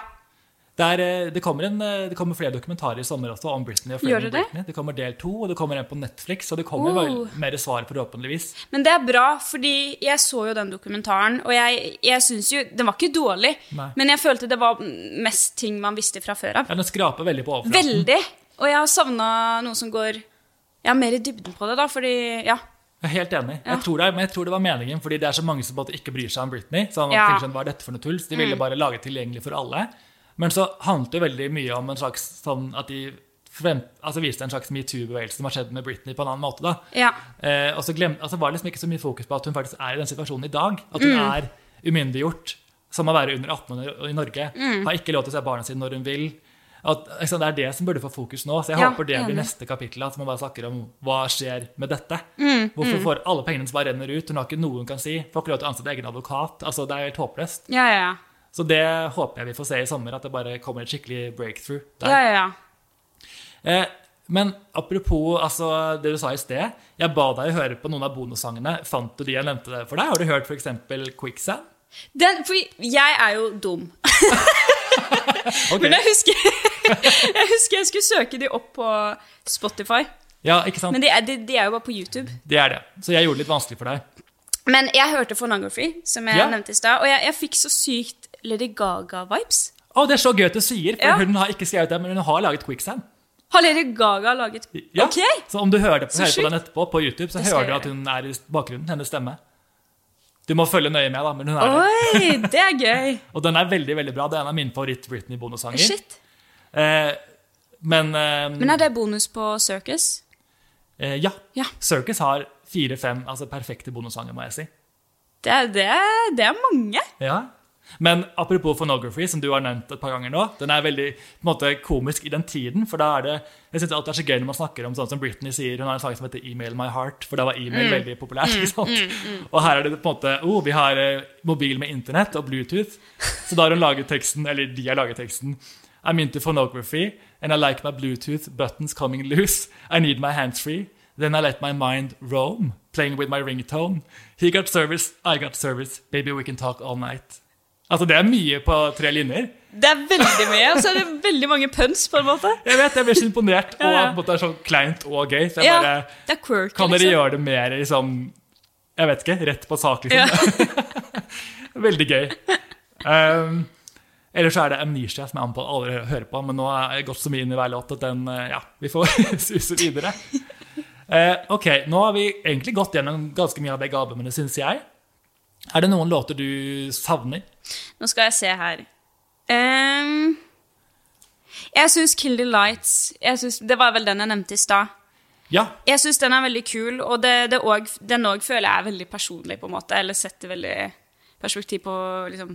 Speaker 1: Det, er, eh, det, kommer en, eh, det kommer flere dokumentarer i sommer også om Britney. og
Speaker 2: Gjør det?
Speaker 1: Britney. Det kommer del to, og det kommer en på Netflix, og det kommer
Speaker 2: Oh.
Speaker 1: mer svar, forhåpentligvis.
Speaker 2: Men det er bra, fordi jeg så jo den dokumentaren, og jeg, jeg syns jo Den var ikke dårlig,
Speaker 1: Nei.
Speaker 2: men jeg følte det var mest ting man visste fra før av.
Speaker 1: Ja, Den skraper veldig på overflaten.
Speaker 2: Veldig! Og jeg har savna noe som går ja, mer i dybden på det, da, fordi Ja.
Speaker 1: Jeg er helt enig.
Speaker 2: Ja.
Speaker 1: Jeg tror det, men jeg tror det var meningen, fordi det er så mange som ikke bryr seg om Britney. Så man
Speaker 2: Ja. Mm.
Speaker 1: tenker sånn, hva er dette for noe tull? Så de ville bare lage tilgjengelig for alle. Men så handlet det veldig mye om en slags sånn at de frem, altså viste en slags metoo-bevegelse som har skjedd med Britney på en annen måte. da.
Speaker 2: ja.
Speaker 1: Eh, og så glem, altså var det liksom ikke så mye fokus på at hun faktisk er i den situasjonen i dag. At hun
Speaker 2: Mm.
Speaker 1: er umyndiggjort. som å være under 18 år i Norge,
Speaker 2: Mm.
Speaker 1: har ikke lov til å se barna sine når hun vil. At, liksom, det er det som burde få fokus nå. Så jeg
Speaker 2: Ja,
Speaker 1: håper det blir neste kapittel. At man bare snakker om hva skjer med dette.
Speaker 2: Mm,
Speaker 1: Hvorfor får alle pengene som bare renner ut? Hun har ikke noe hun kan si. Får ikke lov til å ansette egen advokat. Altså, det er helt håpløst.
Speaker 2: Ja, ja, ja.
Speaker 1: Så det håper jeg vi får se i sommer, at det bare kommer et skikkelig breakthrough. Der.
Speaker 2: ja, ja, ja.
Speaker 1: Eh, men apropos altså, det du sa i sted. Jeg ba deg høre på noen av bonussangene. Fant du de jeg nevnte det for deg? Har du hørt f.eks. Quicksand?
Speaker 2: Den, for jeg er jo dum.
Speaker 1: okay.
Speaker 2: Men jeg husker, jeg husker jeg skulle søke de opp på Spotify.
Speaker 1: Ja, ikke sant?
Speaker 2: Men de er, de, de er jo bare på YouTube.
Speaker 1: Det er det. Så jeg gjorde det litt vanskelig for deg.
Speaker 2: Men jeg hørte Phonography, som jeg
Speaker 1: Ja.
Speaker 2: nevnte i stad, og jeg, jeg fikk så sykt Lady Gaga-vibes.
Speaker 1: Å, det er så gøy at du sier, for
Speaker 2: Ja.
Speaker 1: hun har ikke skrevet det, men hun har laget Quicksand.
Speaker 2: Har Lady Gaga laget
Speaker 1: Ja.
Speaker 2: Ok!
Speaker 1: Så om du hører, det,
Speaker 2: Så
Speaker 1: hører på den etterpå på YouTube, så hører du at hun er i bakgrunnen. Hennes stemme. Du må følge nøye med, da, men hun er der.
Speaker 2: Oi, det er gøy.
Speaker 1: Og den er veldig veldig bra. Det er en av mine favoritt-Britney-bonussanger.
Speaker 2: Shit.
Speaker 1: Eh, men eh,
Speaker 2: Men er det bonus på Circus?
Speaker 1: eh, ja.
Speaker 2: Ja.
Speaker 1: Circus har fire-fem altså perfekte bonussanger, må jeg si.
Speaker 2: Det det det er mange.
Speaker 1: Ja. Men apropos phonography, som du har nevnt et par ganger nå, den er veldig på en måte, komisk i den tiden. For da er det Jeg synes alltid det er så gøy når man snakker om sånn som Britney sier Hun har en sang som heter 'Email My Heart', for da var email mm. veldig populært. ikke sant? Og her er det på en måte oh, vi har eh, mobil med internett og Bluetooth. Så da har hun laget teksten, eller de har laget teksten I'm into phonography, and I like my Bluetooth buttons coming loose. I need my hands free. Then I let my mind roam, playing with my ringtone. He got service, I got service. Baby, we can talk all night. Altså, det er mye på tre linjer.
Speaker 2: Det er veldig mye, og så er det veldig mange puns, på en måte.
Speaker 1: Jeg vet, jeg blir så imponert, og
Speaker 2: Ja, ja.
Speaker 1: på er så kleint og gøy. Så jeg
Speaker 2: Ja,
Speaker 1: bare,
Speaker 2: det er quirky,
Speaker 1: kan dere
Speaker 2: liksom.
Speaker 1: gjøre det mer liksom, jeg vet ikke, rett på sak, liksom?
Speaker 2: Ja.
Speaker 1: Veldig gøy. Um, ellers så er det Amnesia som jeg anbefaler alle å høre på, men nå er jeg gått så mye inn i hver låt at den, eh, ja, vi får suse videre. Eh, ok, nå har vi egentlig gått gjennom ganske mye av begge albumene, synes jeg. Er det noen låter du savner?
Speaker 2: Nå skal jeg se her. Um, jeg syns Kill the Lights synes, Det var vel den jeg nevnte i stad.
Speaker 1: Ja,
Speaker 2: Jeg syns den er veldig kul, og det, det også, den òg føler jeg er veldig personlig, på en måte. Eller setter veldig perspektiv på liksom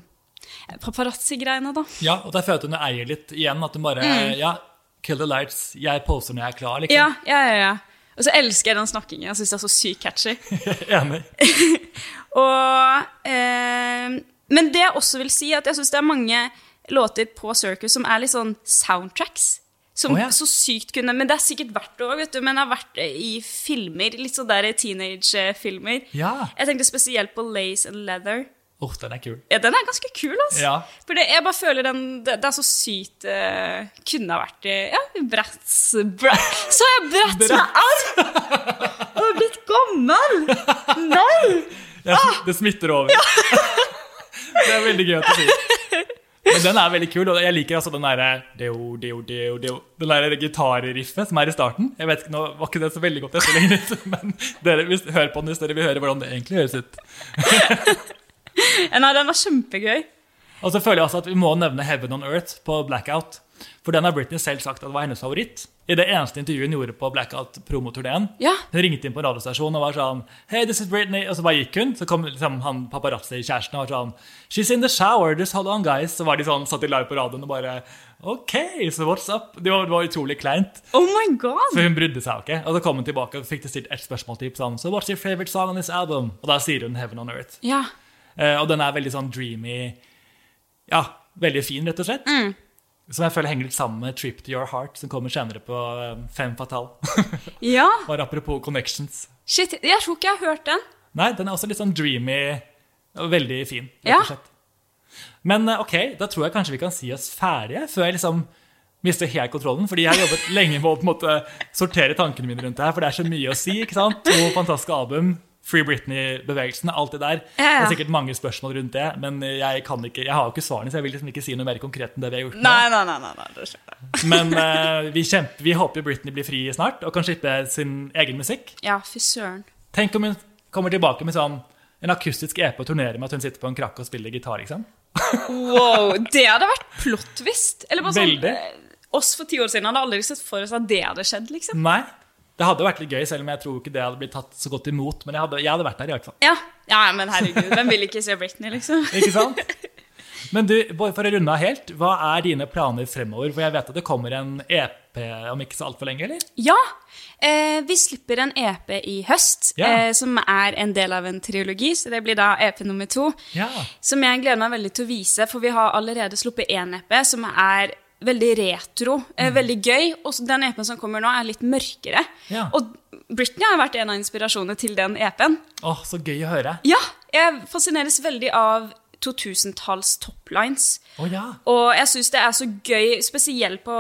Speaker 2: paparazzi-greiene, da.
Speaker 1: ja og der føler jeg at hun eier litt igjen, at hun bare, ja, kill the lights, jeg poser når jeg er klar, liksom.
Speaker 2: Mm. Ja, ja, ja. ja. Og så elsker jeg den snakkingen. Jeg syns det er så sykt catchy.
Speaker 1: Enig.
Speaker 2: Og eh, Men det jeg også vil si, at jeg syns det er mange låter på Circus som er litt sånn soundtracks. Som
Speaker 1: oh, ja.
Speaker 2: så sykt kunne Men det er sikkert verdt det òg, vet du. Men har vært i filmer. Litt sånn der teenage-filmer.
Speaker 1: Ja.
Speaker 2: Jeg tenkte spesielt på Lace and Leather.
Speaker 1: Åh, den er kul.
Speaker 2: Ja, den er ganske kul, altså.
Speaker 1: Ja.
Speaker 2: For det, jeg bare føler den Det, det er så sykt uh, Kunne ha vært i Ja, Bratz bra, Så jeg Bratz med arr! Jeg har blitt gammel! Nei!
Speaker 1: Ja, det smitter over. det er veldig gøy du sier. Men den er veldig kul, og jeg liker altså den derre deo, deo, deo, deo, Den der gitarriffet som er i starten. Jeg vet ikke, Nå var ikke det så veldig godt etterlignet, men dere hvis, hør på den hvis dere vil høre hvordan det egentlig høres ut.
Speaker 2: Nei, den var kjempegøy.
Speaker 1: Og så føler jeg også at vi må nevne Heaven on Earth på Blackout. For den har Britney selv sagt at det var hennes favoritt. I det eneste intervjuet hun gjorde på Blackout-promoturneen.
Speaker 2: Ja.
Speaker 1: Hun ringte inn på radiostasjonen og var sånn Hey, this is Britney. Og så bare gikk hun. Så kom liksom han paparazzi-kjæresten og var sånn She's in the shower. Just hold on, guys. Så var de sånn, satt de live på radioen og bare OK, so what's up? Det var, det var utrolig kleint.
Speaker 2: Oh my god!
Speaker 1: For hun brydde seg jo ikke. Og så kom hun tilbake og fikk det stilt ett spørsmål til sånn So what's your favorite song on this album? Og da sier hun Heaven on Earth.
Speaker 2: Ja.
Speaker 1: Eh, og den er veldig sånn dreamy Ja, veldig fin, rett og slett. Som jeg føler henger litt sammen med Trip to Your Heart, som kommer senere på eh, Fem Fatal.
Speaker 2: ja.
Speaker 1: Bare apropos connections.
Speaker 2: Shit, jeg tror ikke jeg har hørt den.
Speaker 1: Nei, den er også litt sånn dreamy og veldig fin, rett og slett. Men eh, ok, da tror jeg kanskje vi kan si oss ferdige, før jeg liksom mister helt kontrollen. Fordi jeg har jobbet lenge med å på en måte sortere tankene mine rundt det her, for det er så mye å si. ikke sant? To fantastiske album. Free Britney-bevegelsen, alt det der.
Speaker 2: Ja, ja.
Speaker 1: Det er sikkert mange spørsmål rundt det, men jeg kan ikke, jeg har jo ikke svarene, så jeg vil liksom ikke si noe mer konkret enn det vi har gjort nå.
Speaker 2: Nei, nei, nei. nei, nei.
Speaker 1: Men uh, vi, kjemper, vi håper Britney blir fri snart og kan slippe sin egen musikk.
Speaker 2: Ja, fy søren.
Speaker 1: Tenk om hun kommer tilbake med sånn en akustisk EP og turnerer med at hun sitter på en krakk og spiller gitar. liksom.
Speaker 2: Wow, det hadde vært plottvist. Eller bare sånn
Speaker 1: Veldig.
Speaker 2: eh, Oss for ti år siden hadde aldri sett for oss at det hadde skjedd, liksom.
Speaker 1: Nei, det hadde vært litt gøy, selv om jeg tror ikke det hadde blitt tatt så godt imot. Men jeg hadde, jeg hadde vært der i hvert fall.
Speaker 2: Ja, ja men herregud, hvem vil ikke se Britney, liksom?
Speaker 1: Ikke sant? Men du, for å runde av helt, hva er dine planer fremover? For jeg vet at det kommer en EP om ikke så altfor lenge, eller?
Speaker 2: Ja! Eh, vi slipper en EP i høst,
Speaker 1: Ja.
Speaker 2: eh, som er en del av en triologi. Så det blir da EP nummer to.
Speaker 1: Ja.
Speaker 2: Som jeg gleder meg veldig til å vise, for vi har allerede sluppet én EP som er veldig retro, mm. veldig gøy. Og den EP-en som kommer nå, er litt mørkere.
Speaker 1: Ja.
Speaker 2: Og Britney har vært en av inspirasjonene til den EP-en.
Speaker 1: Åh, så gøy å høre.
Speaker 2: Ja, jeg fascineres veldig av 2000-talls toplines.
Speaker 1: Oh, ja.
Speaker 2: Og jeg syns det er så gøy, spesielt på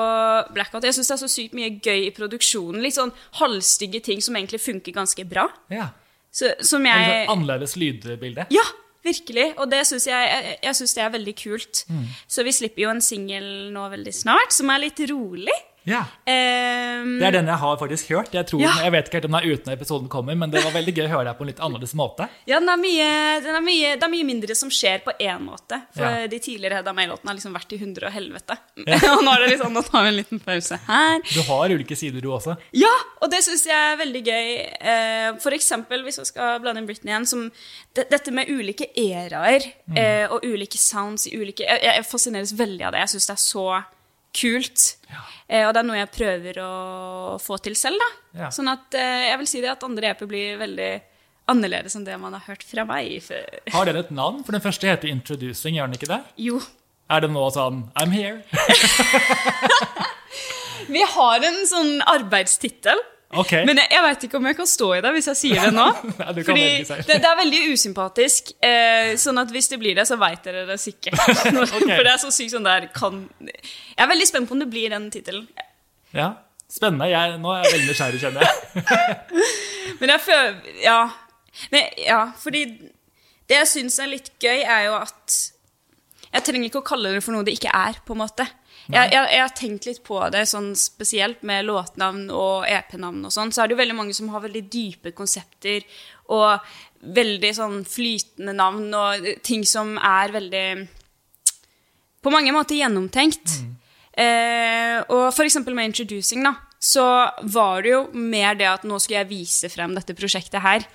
Speaker 2: Blackout, jeg synes det er så sykt mye gøy i produksjonen. Litt sånn halvstygge ting som egentlig funker ganske bra.
Speaker 1: ja.
Speaker 2: Så, som jeg
Speaker 1: sånn annerledes lydbilde.
Speaker 2: Ja, virkelig. Og det syns jeg, jeg, jeg synes det er veldig kult.
Speaker 1: Mm.
Speaker 2: Så vi slipper jo en singel nå veldig snart, som er litt rolig.
Speaker 1: Ja.
Speaker 2: Um,
Speaker 1: Det er den jeg har faktisk hørt. Jeg, tror,
Speaker 2: Ja.
Speaker 1: jeg vet ikke helt om den er ute når episoden kommer, men det var veldig gøy å høre deg på en litt annerledes måte.
Speaker 2: ja, den er mye, den er mye, det er mye mindre som skjer på én måte. For
Speaker 1: Ja.
Speaker 2: de tidligere Hedda May-låtene har liksom vært i hundre og helvete. og nå er det liksom, nå tar vi en liten pause her.
Speaker 1: Du har ulike sider, du også.
Speaker 2: Ja, og det syns jeg er veldig gøy. Eh, for eksempel, hvis jeg skal blande inn Britney igjen, som dette med ulike eraer mm. og ulike sounds i ulike Jeg, jeg fascineres veldig av det. Jeg syns det er så kult. Ja. og det er noe jeg prøver å få til selv, da.
Speaker 1: Ja.
Speaker 2: Sånn at eh, jeg vil si det at andre EP blir veldig annerledes enn det man har hørt fra meg før.
Speaker 1: Har dere et navn? For den første heter 'Introducing', gjør den ikke det?
Speaker 2: Jo.
Speaker 1: Er det nå sånn 'I'm here'?
Speaker 2: Vi har en sånn arbeidstittel.
Speaker 1: Ok.
Speaker 2: Men jeg, jeg veit ikke om jeg kan stå i det hvis jeg sier det nå.
Speaker 1: Nei,
Speaker 2: Fordi det, det er veldig usympatisk. Eh, sånn at hvis det blir det, så veit dere det sikkert. For det er så sykt sånn der kan Jeg er veldig spent på om det blir den tittelen.
Speaker 1: Ja. Spennende. Jeg, nå er jeg veldig nysgjerrig, kjenner jeg.
Speaker 2: Men jeg føler Ja. Men, ja, fordi det jeg syns er litt gøy, er jo at Jeg trenger ikke å kalle det for noe det ikke er, på en måte. Jeg, jeg, jeg har tenkt litt på det, sånn spesielt med låtnavn og EP-navn og sånn, så er det jo veldig mange som har veldig dype konsepter og veldig sånn flytende navn og ting som er veldig på mange måter gjennomtenkt. Eh, og for eksempel med Introducing, da, så var det jo mer det at nå skulle jeg vise frem dette prosjektet her.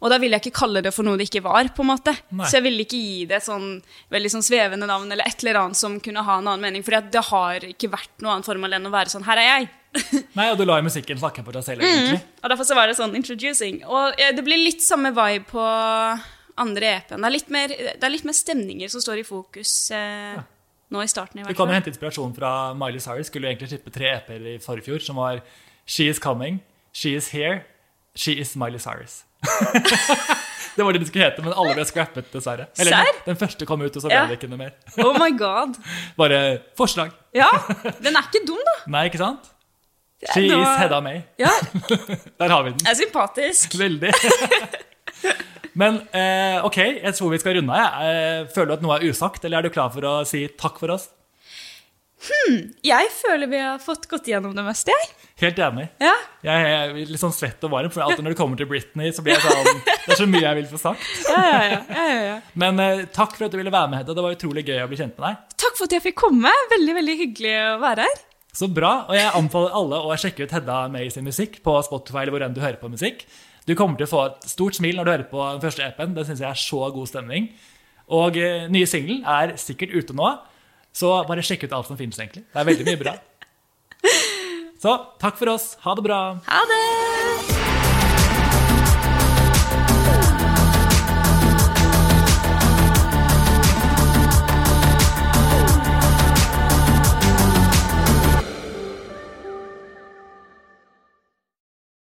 Speaker 2: Og da ville jeg ikke kalle det for noe det ikke var. på en måte.
Speaker 1: Nei.
Speaker 2: Så jeg ville ikke gi det et sånn veldig sånn svevende navn eller et eller annet som kunne ha en annen mening. For det har ikke vært noe annet formål enn å være sånn Her er jeg.
Speaker 1: Nei, og du lar jo musikken snakke for deg selv,
Speaker 2: Mm.
Speaker 1: egentlig.
Speaker 2: Og derfor så var det sånn introducing. Og eh, det blir litt samme vibe på andre EP-en. Det, er det er litt mer stemninger som står i fokus eh, nå i starten. i
Speaker 1: Du
Speaker 2: hvert
Speaker 1: kan jo
Speaker 2: fall.
Speaker 1: hente inspirasjon fra Miley Cyrus. Skulle jo egentlig slippe tre EP-er i forfjor, som var She Is Coming, She Is Here, She Is Miley Cyrus. det var det det skulle hete, men alle ble scrappet, dessverre. Eller
Speaker 2: Sær?
Speaker 1: den første kom ut, og så ble
Speaker 2: Ja.
Speaker 1: det ikke noe mer.
Speaker 2: Oh my god.
Speaker 1: Bare forslag.
Speaker 2: Ja, den er ikke dum, da.
Speaker 1: Nei, ikke sant? She
Speaker 2: da...
Speaker 1: is Hedda May.
Speaker 2: Ja,
Speaker 1: Der har vi den.
Speaker 2: det er sympatisk.
Speaker 1: Veldig. Men eh, ok, jeg tror vi skal runde av. Eh, Føler du at noe er usagt, eller er du klar for å si takk for oss?
Speaker 2: Jeg føler vi har fått gått gjennom det meste, jeg.
Speaker 1: Helt enig.
Speaker 2: Ja.
Speaker 1: Jeg er litt sånn svett og varm, for alltid når det kommer til Britney, så blir jeg sånn Det er så mye jeg vil få sagt.
Speaker 2: Ja, ja, ja, ja, ja, ja.
Speaker 1: Men eh, takk for at du ville være med, Hedda. Det var utrolig gøy å bli kjent med deg.
Speaker 2: Takk for at jeg fikk komme. Veldig veldig hyggelig å være her.
Speaker 1: Så bra. Og jeg anbefaler alle å sjekke ut Hedda May sin musikk på Spotify eller hvor enn du hører på musikk. Du kommer til å få et stort smil når du hører på den første EP-en. Den syns jeg er så god stemning. Og eh, nye singelen er sikkert ute nå, så bare sjekk ut alt som finnes, egentlig. Det er veldig mye bra. Så takk for oss. Ha det bra.
Speaker 2: Ha det!